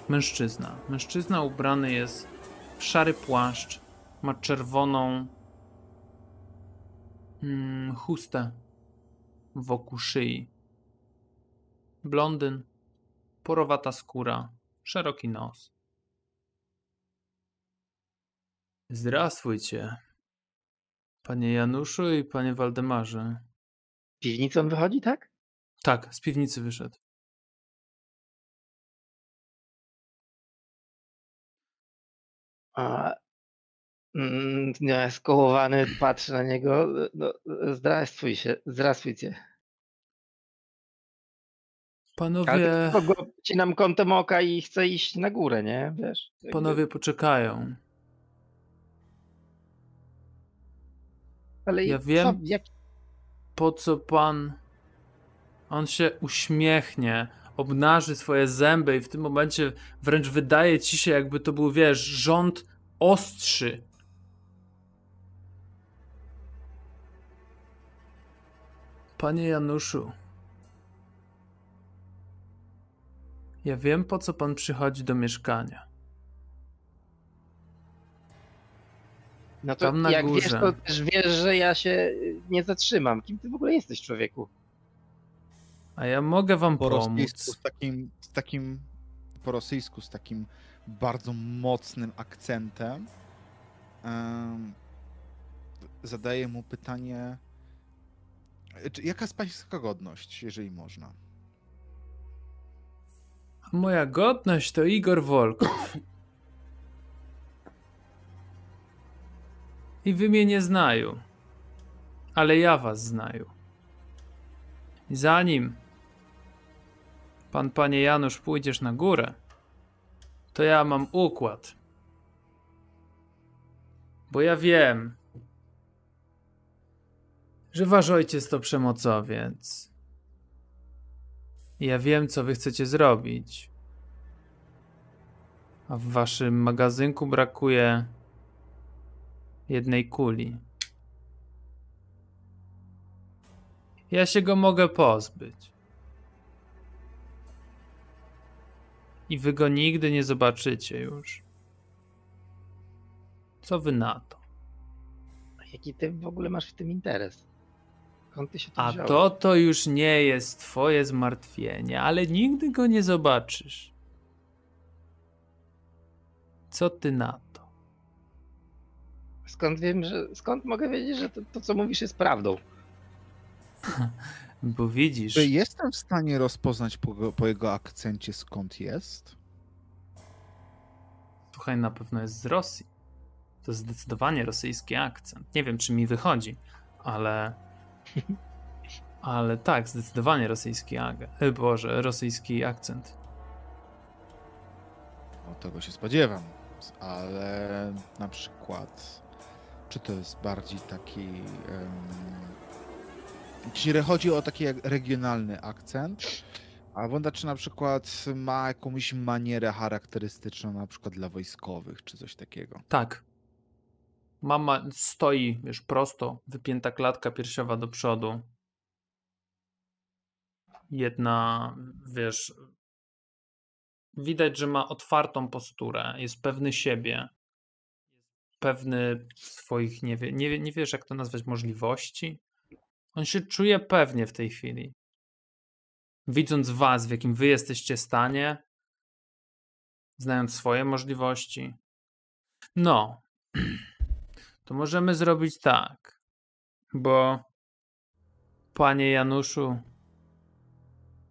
mężczyzna. Mężczyzna ubrany jest w szary płaszcz, ma czerwoną mm, chustę wokół szyi. Blondyn, porowata skóra, szeroki nos. Zdrastwujcie, panie Januszu i panie Waldemarze. Piwnicą wychodzi, tak? Tak, z piwnicy wyszedł. A, mm, skołowany patrzę na niego. No, zdrastwuj się, zdrastwujcie. Ale Panowie, tylko go nam kątem oka i chcę iść na górę, nie? Wiesz? jakby- panowie poczekają. Ale ja co, wiem. jak, Po co pan. On się uśmiechnie, obnaży swoje zęby i w tym momencie wręcz wydaje ci się, jakby to był, wiesz, rząd ostrzy. Panie Januszu. Ja wiem, po co pan przychodzi do mieszkania. no to tam na jak wiesz, górze. to też wiesz, że ja się y, nie zatrzymam. Kim ty w ogóle jesteś, człowieku? A ja mogę wam Po rosyjsku pomóc. z takim, z takim, po rosyjsku z takim bardzo mocnym akcentem em, zadaję mu pytanie, czy- jaka jest pańska godność, jeżeli można? Moja godność to Igor Wolkow. I wy mnie nie znają. Ale ja was znają. I zanim pan, panie Janusz, pójdziesz na górę, to ja mam układ. Bo ja wiem, że wasz ojciec to przemocowiec. Ja wiem, co wy chcecie zrobić. A w waszym magazynku brakuje jednej kuli. Ja się go mogę pozbyć. I wy go nigdy nie zobaczycie już. Co wy na to? Jaki ty w ogóle masz w tym interes? Skąd ty się tu A wziąłeś? to to już nie jest twoje zmartwienie, ale nigdy go nie zobaczysz. Co ty na to? Skąd wiem, że. Skąd mogę wiedzieć, że to, to co mówisz jest prawdą? [laughs] Bo widzisz, Czy jestem w stanie rozpoznać po, po jego akcencie skąd jest? słuchaj, na pewno jest z Rosji. To zdecydowanie rosyjski akcent. Nie wiem, czy mi wychodzi, ale. [laughs] Ale tak, zdecydowanie rosyjski akcent. Boże, rosyjski akcent. No, tego się spodziewam, ale na przykład, czy to jest bardziej taki. Um, czy chodzi o taki regionalny akcent? A Wanda, czy na przykład ma jakąś manierę charakterystyczną, na przykład dla wojskowych, czy coś takiego? Tak. Mama stoi, wiesz, prosto, wypięta klatka piersiowa do przodu. Jedna, wiesz, widać, że ma otwartą posturę, jest pewny siebie, pewny swoich, nie, wie, nie, nie wiesz, jak to nazwać, możliwości. On się czuje pewnie w tej chwili. Widząc was, w jakim wy jesteście stanie, znając swoje możliwości. No, [clears throat] to możemy zrobić tak, bo panie Januszu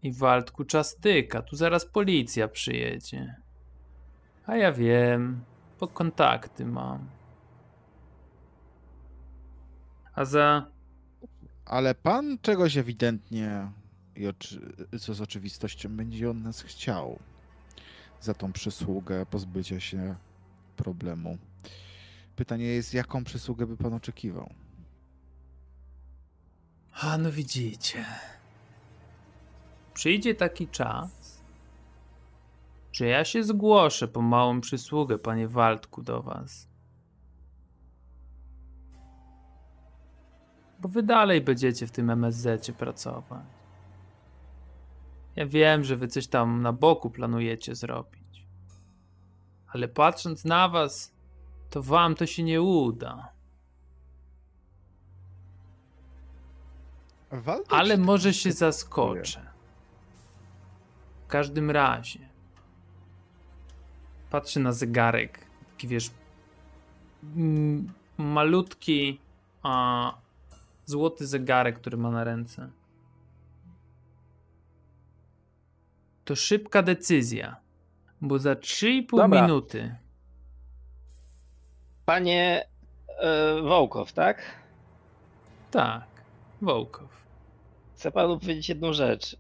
i Waldku czas tyka, tu zaraz policja przyjedzie. A ja wiem, bo kontakty mam. A za Ale pan czegoś ewidentnie, co z oczywistością, będzie od nas chciał za tą przysługę pozbycia się problemu. Pytanie jest, jaką przysługę by pan oczekiwał? A no widzicie. Przyjdzie taki czas, że ja się zgłoszę po małą przysługę, panie Waldku, do was. Bo wy dalej będziecie w tym MSZ pracować. Ja wiem, że wy coś tam na boku planujecie zrobić. Ale patrząc na was, to wam to się nie uda. Ale może się zaskoczę. W każdym razie. Patrzę na zegarek. Taki wiesz. mm, Malutki a, złoty zegarek, który ma na ręce. To szybka decyzja. Bo za 3,5 Dobra. minuty. Panie e, Wołkow, tak? Tak. Wołkow. Chcę panu powiedzieć jedną rzecz.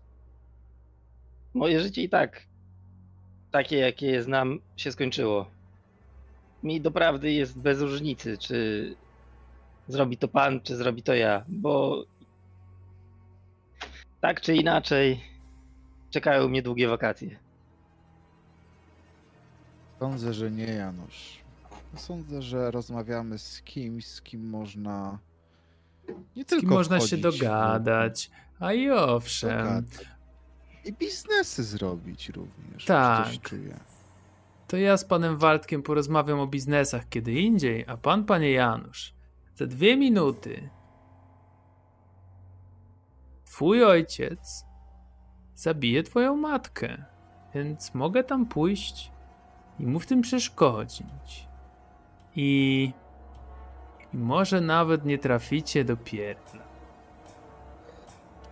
Moje życie i tak, takie jakie je znam, się skończyło. Mi doprawdy jest bez różnicy, czy zrobi to pan, czy zrobi to ja, bo tak czy inaczej czekają mnie długie wakacje. Sądzę, że nie, Janusz. Sądzę, że rozmawiamy z kimś, z kim można nie Z tylko kim można się wchodzić w- dogadać. A i owszem. dogadać. I biznesy zrobić również. Tak. To ja z panem Waldkiem porozmawiam o biznesach kiedy indziej, a pan, panie Janusz, za dwie minuty twój ojciec zabije twoją matkę, więc mogę tam pójść i mu w tym przeszkodzić. I, może nawet nie traficie do pierdla.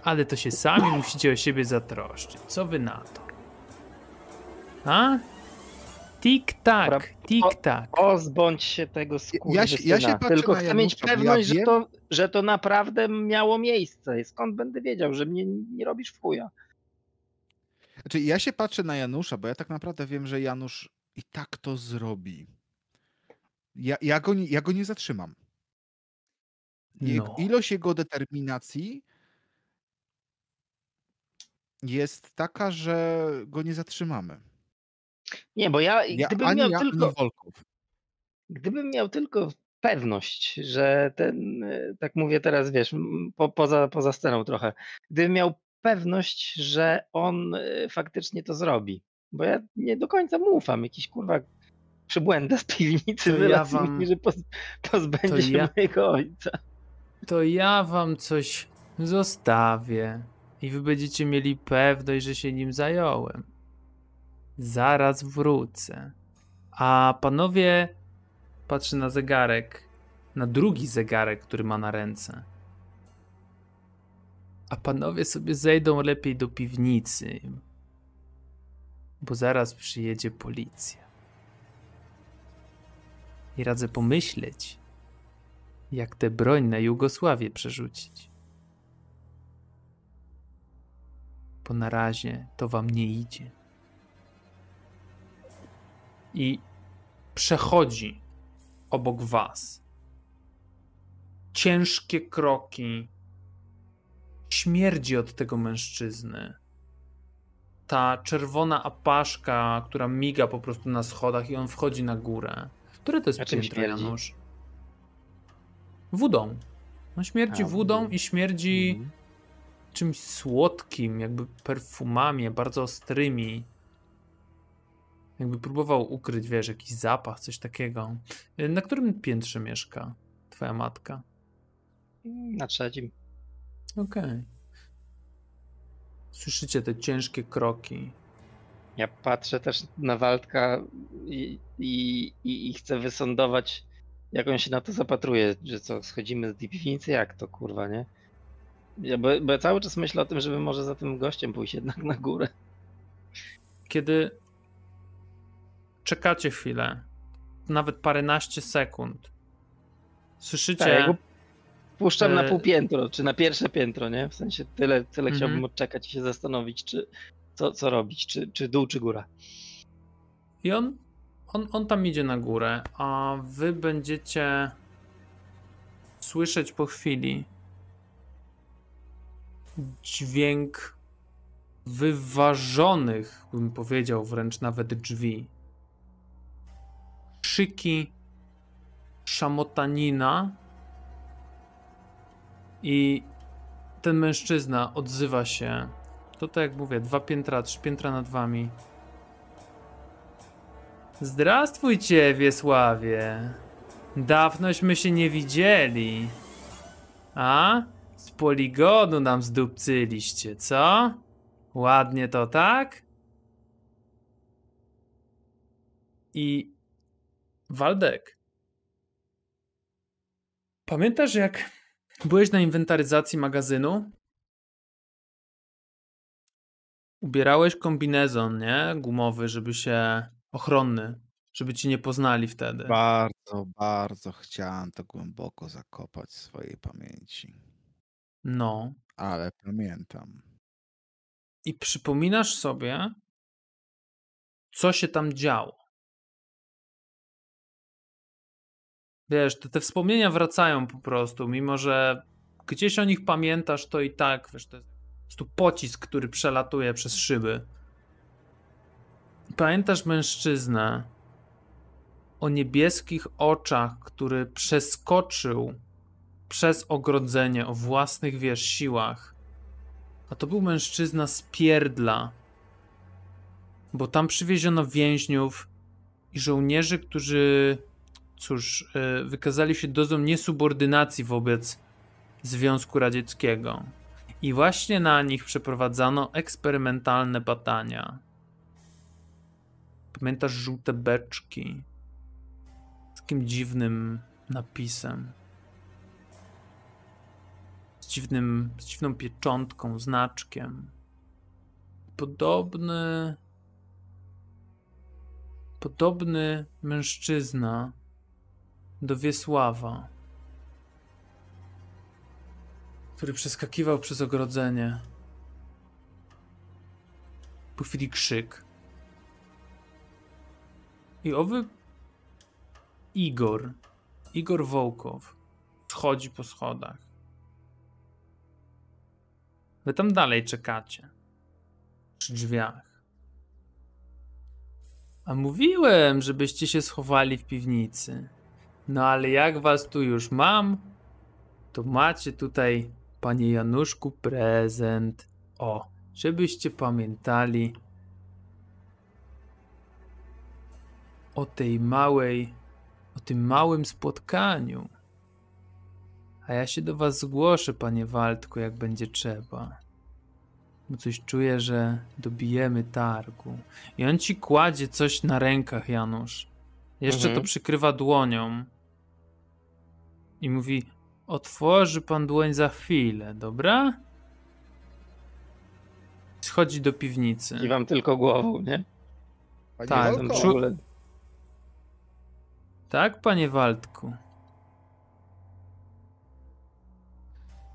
Ale to się sami musicie o siebie zatroszczyć. Co wy na to? A? Tik-tak, tik-tak. Pozbądź się tego skurwysyna. Ja się- ja się patrzę Tylko chcę mieć bo ja pewność, że, to, że to naprawdę miało miejsce. Skąd będę wiedział, że mnie nie robisz w chuja? Znaczy, ja się patrzę na Janusza, bo ja tak naprawdę wiem, że Janusz i tak to zrobi. Ja, ja, go, nie, ja go nie zatrzymam. Jego, No. Ilość jego determinacji jest taka, że go nie zatrzymamy. Nie, bo ja, Ja, gdybym miał ja, tylko... Gdybym miał tylko pewność, że ten, e, tak mówię teraz, wiesz, po, poza, poza sceną trochę, gdybym miał pewność, że on e, faktycznie to zrobi, bo ja nie do końca mu ufam, jakiś kurwa przybłęda z piwnicy To ja wam- mi, że poz, pozbędzie się ja- mojego ojca. To ja wam coś zostawię i wy będziecie mieli pewność, że się nim zająłem. Zaraz wrócę. A panowie, patrzę na zegarek, na drugi zegarek, który ma na ręce. A panowie sobie zejdą lepiej do piwnicy, bo zaraz przyjedzie policja. I radzę pomyśleć, jak tę broń na Jugosławię przerzucić. Bo na razie to wam nie idzie. I przechodzi obok was. Ciężkie kroki. Śmierdzi od tego mężczyzny. Ta czerwona apaszka, która miga po prostu na schodach i on wchodzi na górę. Które to jest piętro? Janusz? Wodą. On śmierdzi A, wodą i śmierdzi Mhm. czymś słodkim, jakby perfumami, bardzo ostrymi. Jakby próbował ukryć, wiesz, jakiś zapach, coś takiego. Y, Na którym piętrze mieszka twoja matka? Na trzecim. Okej. Słyszycie te ciężkie kroki. Ja patrzę też na Waldka i, i, i, i chcę wysądować, jak on się na to zapatruje, że co, schodzimy z piwnicy, jak to kurwa, nie? Ja, bo, bo ja cały czas myślę o tym, żeby może za tym gościem pójść jednak na górę. Kiedy czekacie chwilę, nawet paręnaście sekund, słyszycie... Tak, ja puszczam na E, pół piętro, czy na pierwsze piętro, nie? W sensie tyle, tyle Mhm. chciałbym odczekać i się zastanowić, czy co, co robić, czy, czy dół, czy góra. I on, on, on tam idzie na górę, a wy będziecie słyszeć po chwili dźwięk wyważonych, bym powiedział wręcz nawet drzwi. Krzyki szamotanina i ten mężczyzna odzywa się. To tak jak mówię, dwa piętra, trzy piętra nad wami. Zdrastwujcie, Wiesławie. Dawnośmy się nie widzieli. A? Z poligonu nam zdupcyliście, co? Ładnie to, tak? I Waldek. Pamiętasz, jak byłeś na inwentaryzacji magazynu? Ubierałeś kombinezon, nie? Gumowy, żeby się ochronny, żeby ci nie poznali wtedy. Bardzo, bardzo chciałem to głęboko zakopać w swojej pamięci. No. Ale pamiętam. I przypominasz sobie, co się tam działo. Wiesz, te, te wspomnienia wracają po prostu, mimo że gdzieś o nich pamiętasz, to i tak, wiesz, to jest prostu pocisk, który przelatuje przez szyby. Pamiętasz mężczyznę o niebieskich oczach, który przeskoczył przez ogrodzenie o własnych, wiesz, siłach. A to był mężczyzna z pierdla, bo tam przywieziono więźniów i żołnierzy, którzy, cóż, e, wykazali się dozą niesubordynacji wobec Związku Radzieckiego. I właśnie na nich przeprowadzano eksperymentalne badania. Pamiętasz żółte beczki z takim dziwnym napisem? Z, dziwnym, z dziwną pieczątką, znaczkiem. Podobny. Podobny mężczyzna do Wiesława, który przeskakiwał przez ogrodzenie. Po chwili krzyk. I owy Igor, Igor Wołkow, schodzi po schodach. Wy tam dalej czekacie. Przy drzwiach. A mówiłem, żebyście się schowali w piwnicy. No ale jak was tu już mam, to macie tutaj, panie Januszku, prezent. O, żebyście pamiętali o tej małej, o tym małym spotkaniu. A ja się do was zgłoszę, panie Waldku, jak będzie trzeba. Bo coś czuję, że dobijemy targu. I on ci kładzie coś na rękach, Janusz. Jeszcze Mhm. to przykrywa dłonią. I mówi: Otworzy pan dłoń za chwilę, dobra? Schodzi do piwnicy. Kiwam tylko głową, nie? Panie Tak, Walko, ogóle... Tak, panie Waldku.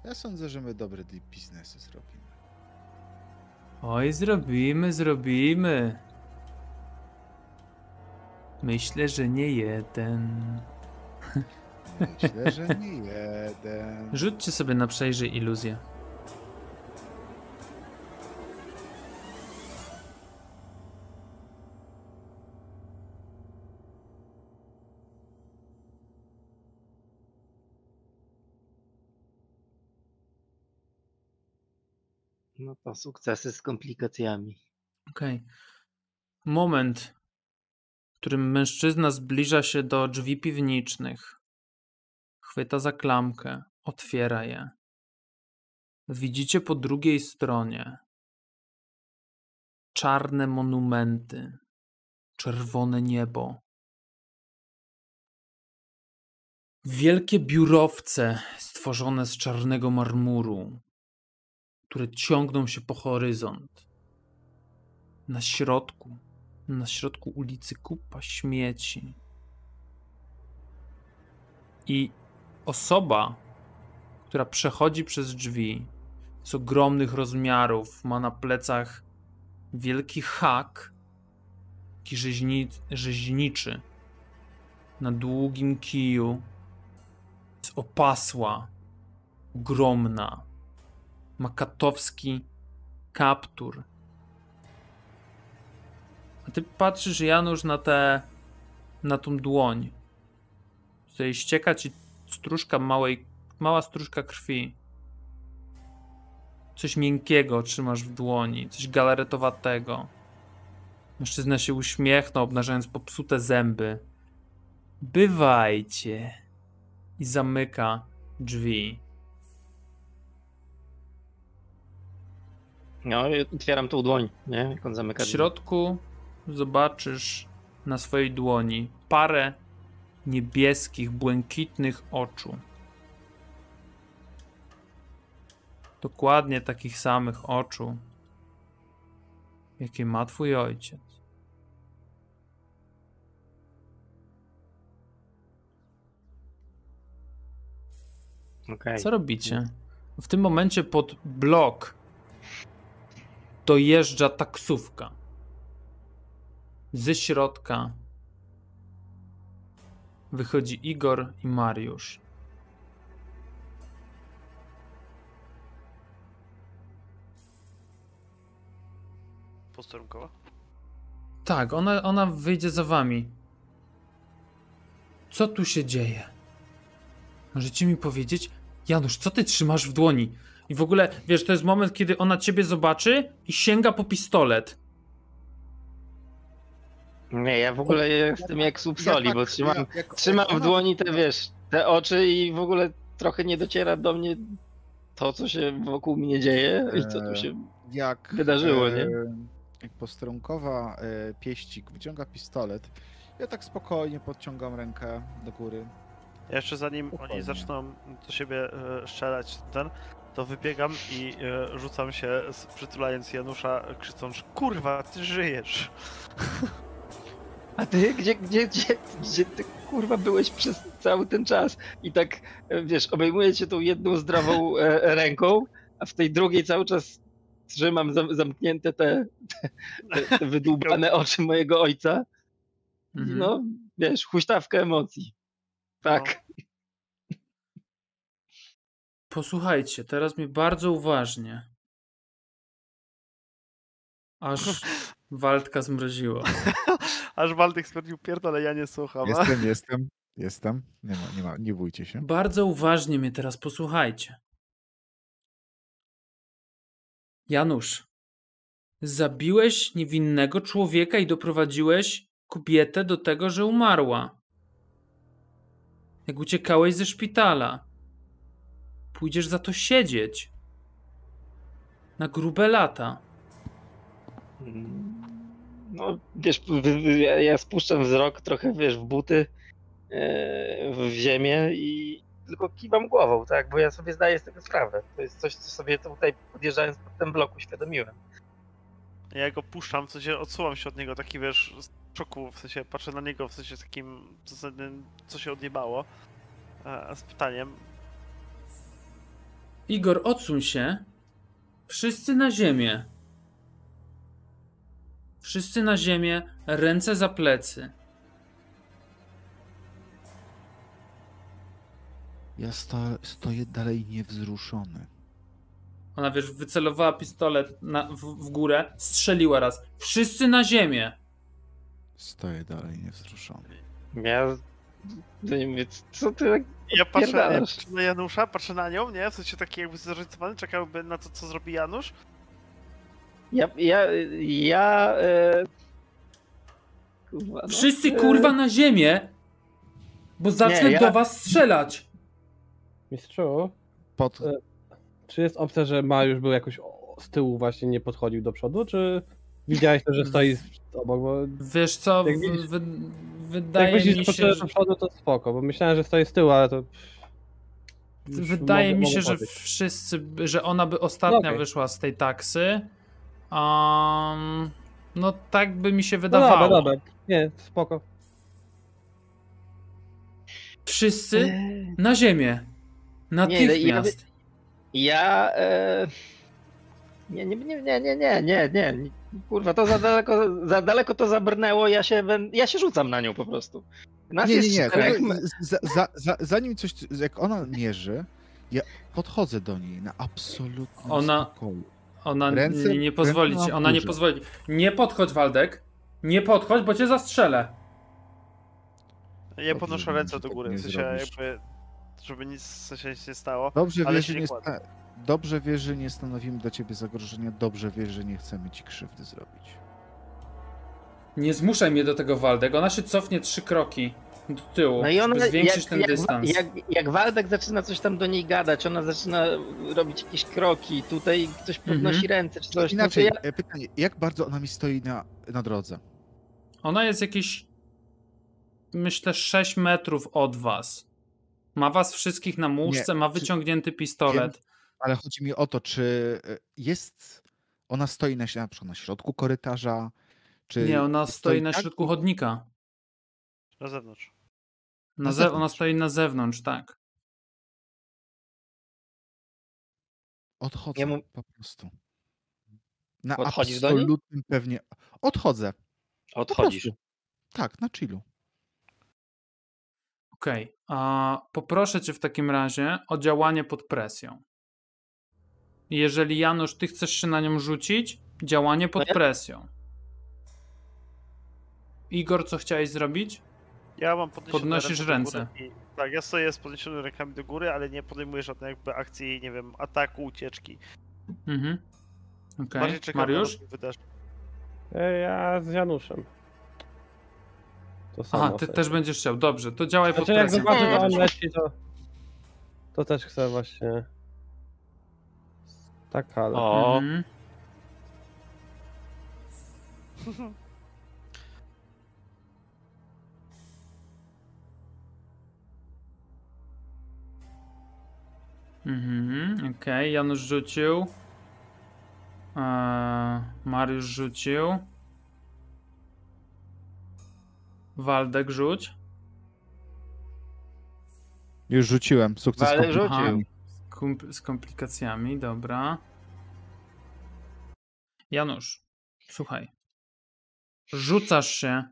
ja sądzę, że my dobre deep biznesy zrobimy. Oj, zrobimy, zrobimy. Myślę, że nie jeden. [laughs] Myślę, że nie jeden. Rzućcie sobie na przejrzyj iluzję. No to sukcesy z komplikacjami. Okej. Moment, w którym mężczyzna zbliża się do drzwi piwniczych. Chwyta za klamkę, otwiera je. Widzicie po drugiej stronie czarne monumenty, czerwone niebo. Wielkie biurowce stworzone z czarnego marmuru, które ciągną się po horyzont. Na środku, na środku ulicy kupa śmieci. I osoba, która przechodzi przez drzwi, z ogromnych rozmiarów, ma na plecach wielki hak, taki rzeźni, rzeźniczy, na długim kiju, jest opasła, ogromna, ma katowski kaptur. A ty patrzysz, Janusz, na tę, na tą dłoń. Z której ścieka ci stróżka małej, mała stróżka krwi. Coś miękkiego trzymasz w dłoni, coś galaretowatego. Mężczyzna się uśmiechnął, obnażając popsute zęby. Bywajcie. I zamyka drzwi. No otwieram tą dłoń, nie? Jak on zamyka W środku zobaczysz na swojej dłoni parę niebieskich, błękitnych oczu. Dokładnie takich samych oczu, jakie ma twój ojciec. Okej. Co robicie? W tym momencie pod blok dojeżdża taksówka. Ze środka wychodzi Igor i Mariusz. Posterunkowa. Tak, ona, ona wyjdzie za wami. Co tu się dzieje? Możecie mi powiedzieć? Janusz, co ty trzymasz w dłoni? I w ogóle, wiesz, to jest moment, kiedy ona ciebie zobaczy i sięga po pistolet. Nie, ja w ogóle jestem jak słup soli, bo trzymam, trzymam w dłoni te, wiesz, te oczy i w ogóle trochę nie dociera do mnie to, co się wokół mnie dzieje i co tu się... jak, wydarzyło, nie? Jak posterunkowa e, pieścik wyciąga pistolet, ja tak spokojnie podciągam rękę do góry. Ja jeszcze zanim Spokojnie. oni zaczną do siebie e, strzelać ten, to wybiegam i e, rzucam się, przytulając Janusza, krzycząc kurwa, ty żyjesz. [laughs] A ty, gdzie, gdzie, gdzie, gdzie ty kurwa byłeś przez cały ten czas? I tak, e, wiesz, obejmuję cię tą jedną zdrową e, ręką, a w tej drugiej cały czas trzymam zam- zamknięte te, te, te wydłubane oczy mojego ojca. Mhm. No, wiesz, huśtawkę emocji. Tak. Posłuchajcie, teraz mi bardzo uważnie. Aż [laughs] Waldka zmroziło. [laughs] Aż Waldek stwierdził, pierdolę, ja nie słucham. a? Jestem, [laughs] jestem, jestem. Nie ma, nie ma, nie bójcie się. Bardzo uważnie mnie teraz posłuchajcie. Janusz, zabiłeś niewinnego człowieka i doprowadziłeś kobietę do tego, że umarła. Jak uciekałeś ze szpitala. Pójdziesz za to siedzieć. Na grube lata. No, wiesz, ja, ja spuszczam wzrok trochę, wiesz, w buty, e, w ziemię i tylko kiwam głową, tak, bo ja sobie zdaję z tego sprawę. To jest coś, co sobie tutaj podjeżdżając pod ten blok uświadomiłem. Ja go puszczam, w sensie odsuwam się od niego, taki wiesz, z szoku, w sensie patrzę na niego, w sensie takim co się odjebało. Z pytaniem, Igor, odsuń się. Wszyscy na ziemię. Wszyscy na ziemię, ręce za plecy. Ja sto, stoję dalej niewzruszony. Ona, wiesz, wycelowała pistolet na, w, w górę, strzeliła raz. Wszyscy na ziemię. Stoję dalej niewzruszony. Ja to nie mówię, co ty tak ja patrzę, ja patrzę na Janusza, patrzę na nią, nie? W sensie taki jakby zorientowany, czekałby na to, co zrobi Janusz. Ja, ja, ja. E... Kurwa, no. Wszyscy E, kurwa na ziemię, bo zacznę ja- do was strzelać. Mistrzu, Pod, E, czy jest opcja, że Mariusz był jakoś o- z tyłu właśnie nie podchodził do przodu, czy widziałeś to, że stoi z- obok, bo Wiesz co, Jak w, widzisz- wy, jak wydaje myślisz, mi że się, podszedłeś że, do przodu, to spoko, bo myślałem, że stoi z tyłu, ale to... już wydaje mogę- mi mogę się, że wszyscy, że ona by ostatnia No okej. wyszła z tej taksy. Um, no tak by mi się No wydawało. dobra, dobra, nie, spoko. Wszyscy e, na ziemię. Natychmiast. Ja. E... Nie, nie, nie, nie, nie, nie, nie, nie. Kurwa, to za daleko, za daleko to zabrnęło, ja się, ja się rzucam na nią po prostu. Nas nie, nie, jest nie. Za, za, za, zanim coś, jak ona mierzy, ja podchodzę do niej na absolutnym Ona- spokoju. Ona Ręce- nie, nie pozwoli ci, na ona nie pozwoli. Nie podchodź, Waldek. Nie podchodź, bo cię zastrzelę. Ja podnoszę ręce tak do góry, nie w sensie jakby, żeby nic w sensie nic nie stało. Dobrze wiesz, się że nie sta- dobrze wiesz, że nie stanowimy dla ciebie zagrożenia, dobrze wiesz, że nie chcemy ci krzywdy zrobić. Nie zmuszaj mnie do tego, Waldek. Ona się cofnie trzy kroki do tyłu, No i ona, żeby zwiększyć jak, ten jak, dystans. Jak, jak Waldek zaczyna coś tam do niej gadać, ona zaczyna robić jakieś kroki, tutaj ktoś podnosi Mhm. ręce czy coś. Inaczej, no to ja, e, pytanie, jak bardzo ona mi stoi na, na drodze? Ona jest jakieś, myślę, 6 metrów od was. Ma was wszystkich na muszce, ma czy- wyciągnięty pistolet. Ale chodzi mi o to, czy e, jest, ona stoi na, na przykład na środku korytarza, czy Nie, ona stoi na tak? środku chodnika. Na zewnątrz. Na ze- ona zewnątrz. stoi na zewnątrz, tak. Odchodzę Ja mu- po prostu. Na Odchodzisz do niej? absolutnym pewnie. Odchodzę. Po odchodzisz. prostu. Tak, na chillu. Okej. a Poproszę cię w takim razie o działanie pod presją. Jeżeli Janusz, ty chcesz się na nią rzucić, działanie pod No ja- presją. Igor, co chciałeś zrobić? Ja mam podniesione Podnosisz do ręce. góry I, tak, ja stoję z podniesionymi rękami do góry, ale nie podejmuję żadnej jakby akcji, nie wiem, ataku, ucieczki. Mhm. Okej. Bardziej czekam na Mariusz? E, Ja z Januszem. To samo. Aha, ty sobie. też będziesz chciał. Dobrze, to działaj pod Znaczy jak presją. zobaczę, że on leci, to... To też chcę właśnie... Tak, ale... O, Mhm. [laughs] Mhm, okej, Janusz rzucił. Eee, Mariusz rzucił. Waldek rzuć. Już rzuciłem. Sukces kompletny. rzucił. Z komplikacjami, dobra. Janusz, słuchaj. Rzucasz się.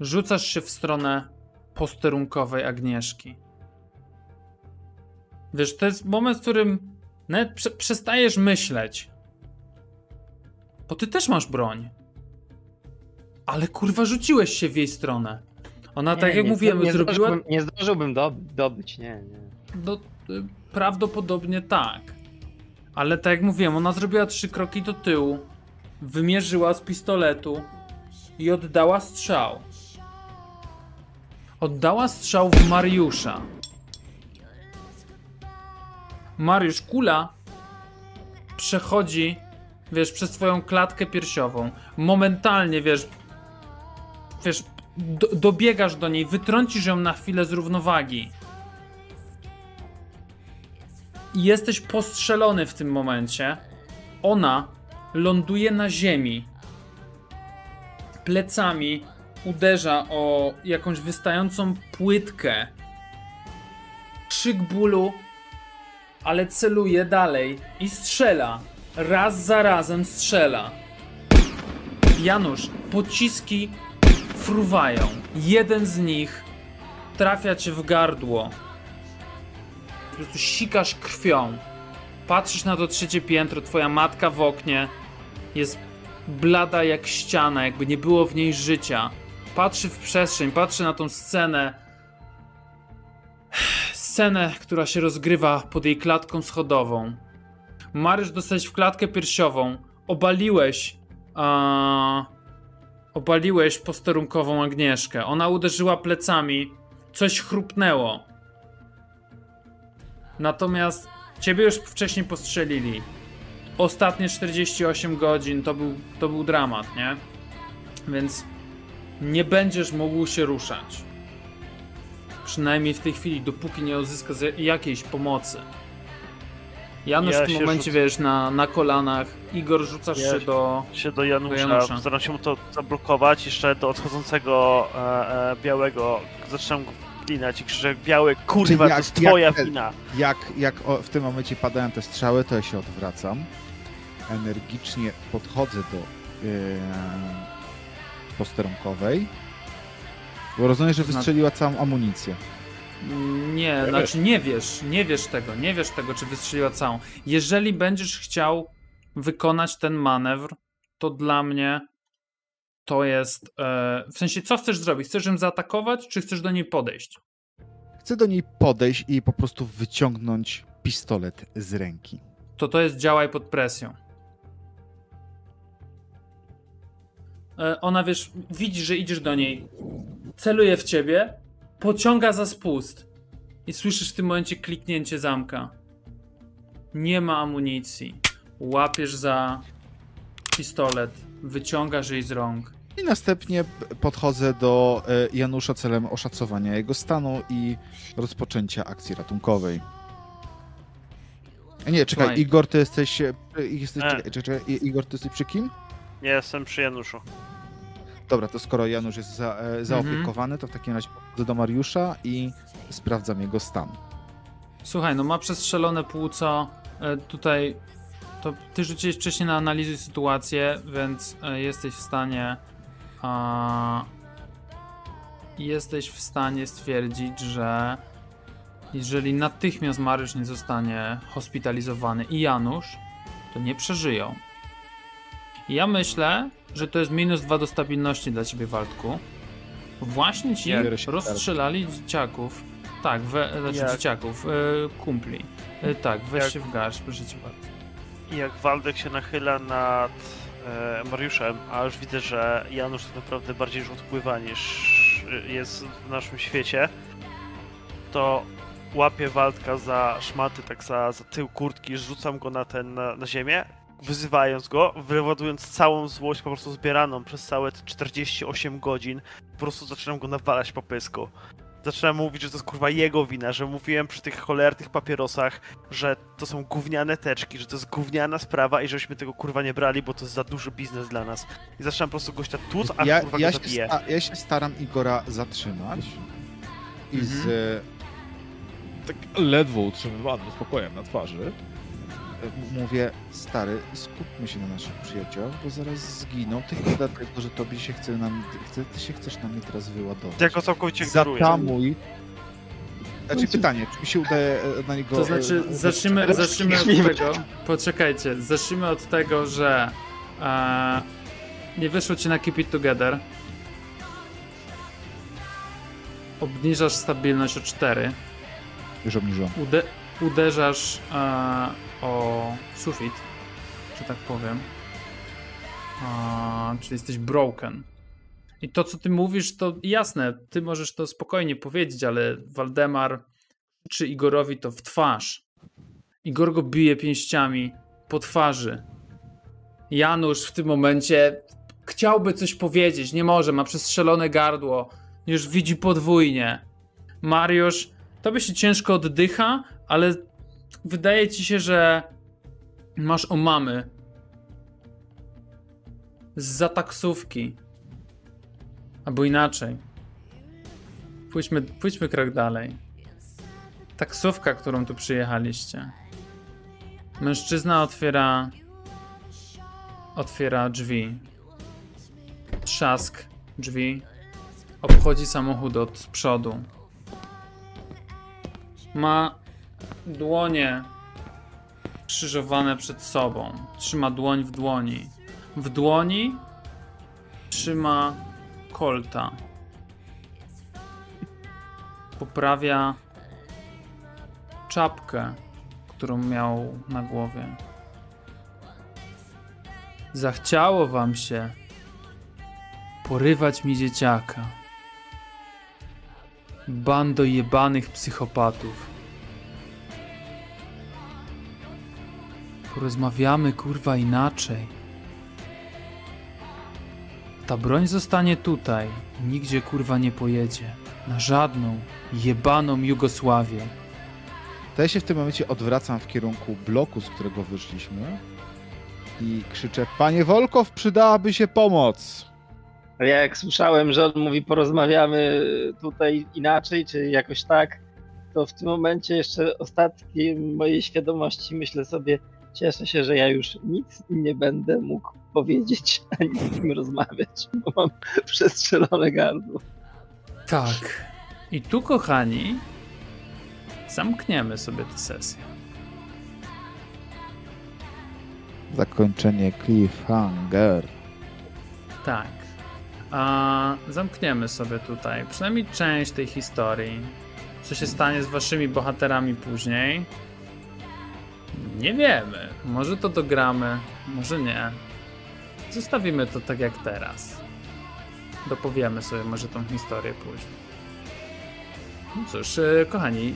Rzucasz się w stronę posterunkowej Agnieszki. Wiesz, to jest moment, w którym nawet prze przestajesz myśleć. Bo ty też masz broń. Ale kurwa, rzuciłeś się w jej stronę. Ona, tak Nie, jak nie, mówiłem, nie zrobiła. Zdążyłbym, nie zdążyłbym do, dobyć, nie, nie. No, y, prawdopodobnie tak. Ale tak jak mówiłem, ona zrobiła trzy kroki do tyłu, wymierzyła z pistoletu i oddała strzał. Oddała strzał w Mariusza. Mariusz, kula przechodzi, wiesz, przez twoją klatkę piersiową. Momentalnie, wiesz, wiesz, do, dobiegasz do niej, wytrącisz ją na chwilę z równowagi i jesteś postrzelony w tym momencie, ona ląduje na ziemi. Plecami uderza o jakąś wystającą płytkę. Krzyk bólu, ale celuje dalej i strzela. Raz za razem strzela. Janusz, pociski fruwają. Jeden z nich trafia cię w gardło po prostu sikasz krwią. Patrzysz na to trzecie piętro, twoja matka w oknie jest blada jak ściana, jakby nie było w niej życia. Patrzy w przestrzeń, patrzy na tą scenę. Scenę, która się rozgrywa pod jej klatką schodową. Marysz dostałeś w klatkę piersiową. Obaliłeś. A... Obaliłeś posterunkową Agnieszkę. Ona uderzyła plecami. Coś chrupnęło. Natomiast ciebie już wcześniej postrzelili. Ostatnie 48 godzin to był, to był dramat, nie? Więc nie będziesz mógł się ruszać. Przynajmniej w tej chwili, dopóki nie uzyska z- jakiejś pomocy. Janusz Ja w tym momencie, rzucę. wiesz, na, na kolanach. Igor, rzucasz Ja się się- do... się do Janusza, Do Janusza. staram się mu to zablokować, jeszcze do odchodzącego e, e, białego zaczynam go klinać i krzyczę, biały, kurwa, jak- to jest jak twoja ten- wina. Jak, jak o, w tym momencie padają te strzały, to ja się odwracam. Energicznie podchodzę do e, posterunkowej. Bo rozumiem, że znaczy- wystrzeliła całą amunicję. Nie, znaczy nie wiesz, nie wiesz tego, nie wiesz tego, czy wystrzeliła całą. Jeżeli będziesz chciał wykonać ten manewr, to dla mnie to jest. E, w sensie, co chcesz zrobić? Chcesz ją zaatakować, czy chcesz do niej podejść? Chcę do niej podejść i po prostu wyciągnąć pistolet z ręki. To to jest działaj pod presją. E, ona wiesz, widzi, że idziesz do niej, celuje w ciebie, pociąga za spust i słyszysz w tym momencie kliknięcie zamka. Nie ma amunicji. Łapiesz za pistolet, wyciągasz jej z rąk. I następnie podchodzę do e, Janusza celem oszacowania jego stanu i rozpoczęcia akcji ratunkowej. E, Nie, czekaj, Słuchaj. Igor, ty jesteś. e, jesteś E. czekaj, czekaj, Igor, ty jesteś przy kim? Ja jestem przy Januszu. Dobra, to skoro Janusz jest za, e, zaopiekowany, to w takim razie podchodzę do Mariusza i sprawdzam jego stan. Słuchaj, no ma przestrzelone płuco. E, tutaj to ty rzuciłeś wcześniej na analizę sytuację, więc e, jesteś w stanie a, jesteś w stanie stwierdzić, że jeżeli natychmiast Mariusz nie zostanie hospitalizowany i Janusz, to nie przeżyją. I ja myślę, że to jest minus dwa do stabilności dla ciebie, Waldku. Właśnie ci rozstrzelali dzieciaków. Tak, we, znaczy Jak? dzieciaków, e, kumpli. E, tak, weź Jak? się w garść, proszę cię bardzo. I jak Waldek się nachyla nad e, Mariuszem, a już widzę, że Janusz tak naprawdę bardziej już odpływa niż jest w naszym świecie, to łapię Waldka za szmaty, tak za, za tył kurtki, rzucam go na ten, na, na ziemię, wyzywając go, wywołując całą złość po prostu zbieraną przez całe te 48 godzin, po prostu zaczynam go nawalać po pysku. Zaczynam mówić, że to jest kurwa jego wina, że mówiłem przy tych cholernych papierosach, że to są gówniane teczki, że to jest gówniana sprawa i żeśmy tego kurwa nie brali, bo to jest za duży biznes dla nas. I zaczynam po prostu gościa tłuc, a Ja, kurwa ja, go zabije. sta, ja się staram Igora zatrzymać i z Mhm. e, tak ledwo utrzymywanym spokojem na twarzy mówię, stary, skupmy się na naszych przyjaciołach, bo zaraz zginą, tylko dlatego, że tobie się chce nam, chce, ty się chcesz na mnie teraz wyładować. Ja go całkowicie ignoruję. Zatamuj. Znaczy pytanie, czy mi się udaje e, na niego... To znaczy, e, zacznijmy, zacznijmy od tego. Poczekajcie, zacznijmy od tego, że e, nie wyszło ci na Keep It Together. Obniżasz stabilność o 4. Już obniżyłam. Ude uderzasz e, o sufit, że tak powiem. A, czyli jesteś broken. I to, co ty mówisz, to jasne, ty możesz to spokojnie powiedzieć, ale Waldemar czy Igorowi to w twarz. Igor go bije pięściami po twarzy. Janusz w tym momencie chciałby coś powiedzieć, nie może, ma przestrzelone gardło, już widzi podwójnie. Mariusz, tobie się ciężko oddycha, ale wydaje ci się, że masz omamy z taksówki. Albo inaczej. Pójdźmy, pójdźmy krok dalej. Taksówka, którą tu przyjechaliście. Mężczyzna otwiera. Otwiera drzwi. Trzask drzwi. Obchodzi samochód od przodu. Ma dłonie krzyżowane przed sobą. Trzyma dłoń w dłoni. W dłoni trzyma kolta. Poprawia czapkę, którą miał na głowie. Zachciało wam się porywać mi dzieciaka. Bando jebanych psychopatów. Porozmawiamy kurwa inaczej. Ta broń zostanie tutaj. Nigdzie kurwa nie pojedzie. Na żadną jebaną Jugosławię. To ja się w tym momencie odwracam w kierunku bloku, z którego wyszliśmy i krzyczę, panie Wolkow, przydałaby się pomoc. Ale ja jak słyszałem, że on mówi porozmawiamy tutaj inaczej, czy jakoś tak, to w tym momencie jeszcze ostatki mojej świadomości myślę sobie, cieszę się, że ja już nic nie będę mógł powiedzieć, [laughs] ani z kim rozmawiać, bo mam przestrzelone gardło. Tak. I tu, kochani, zamkniemy sobie tę sesję. Zakończenie cliffhanger. Tak. A zamkniemy sobie tutaj przynajmniej część tej historii. Co się stanie z waszymi bohaterami później? Nie wiemy. Może to dogramy, może nie. Zostawimy to tak jak teraz. Dopowiemy sobie może tą historię później. No cóż, e, kochani,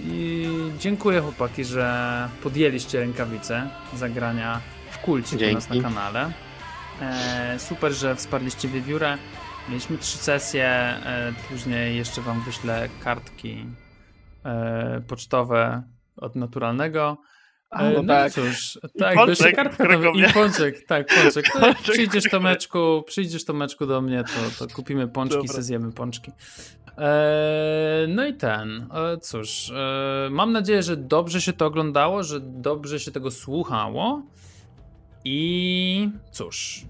dziękuję chłopaki, że podjęliście rękawice zagrania w kulcie u nas na Dzięki. kanale. E, super, że wsparliście wiewiórę. Mieliśmy trzy sesje, e, później jeszcze wam wyślę kartki e, pocztowe od naturalnego. A, E, no no tak. cóż, tak, pączek, kartka i pączek, tak, pączek. To [laughs] Pączek, przyjdziesz to którego- meczku, przyjdziesz to meczku do mnie, to, to kupimy pączki, Dobra. se zjemy pączki. E, no i ten, e, cóż, e, mam nadzieję, że dobrze się to oglądało, że dobrze się tego słuchało i cóż,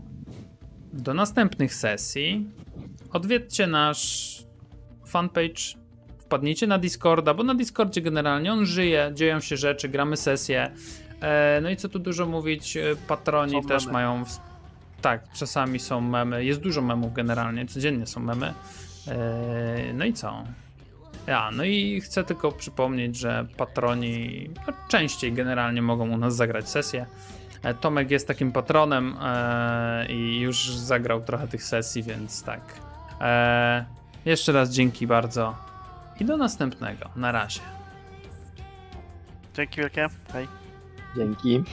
do następnych sesji odwiedźcie nasz fanpage, wpadnijcie na Discorda, bo na Discordzie generalnie on żyje, dzieją się rzeczy, gramy sesje. E, no i co tu dużo mówić, e, patroni Są też memy. mają. Tak, czasami są memy, jest dużo memów generalnie, codziennie są memy. E, no i co? Ja, no i chcę tylko przypomnieć, że patroni no, częściej generalnie mogą u nas zagrać sesję. Tomek jest takim patronem i już zagrał trochę tych sesji, więc tak. Jeszcze raz dzięki bardzo i do następnego. Na razie. Dzięki wielkie. Hej. Dzięki.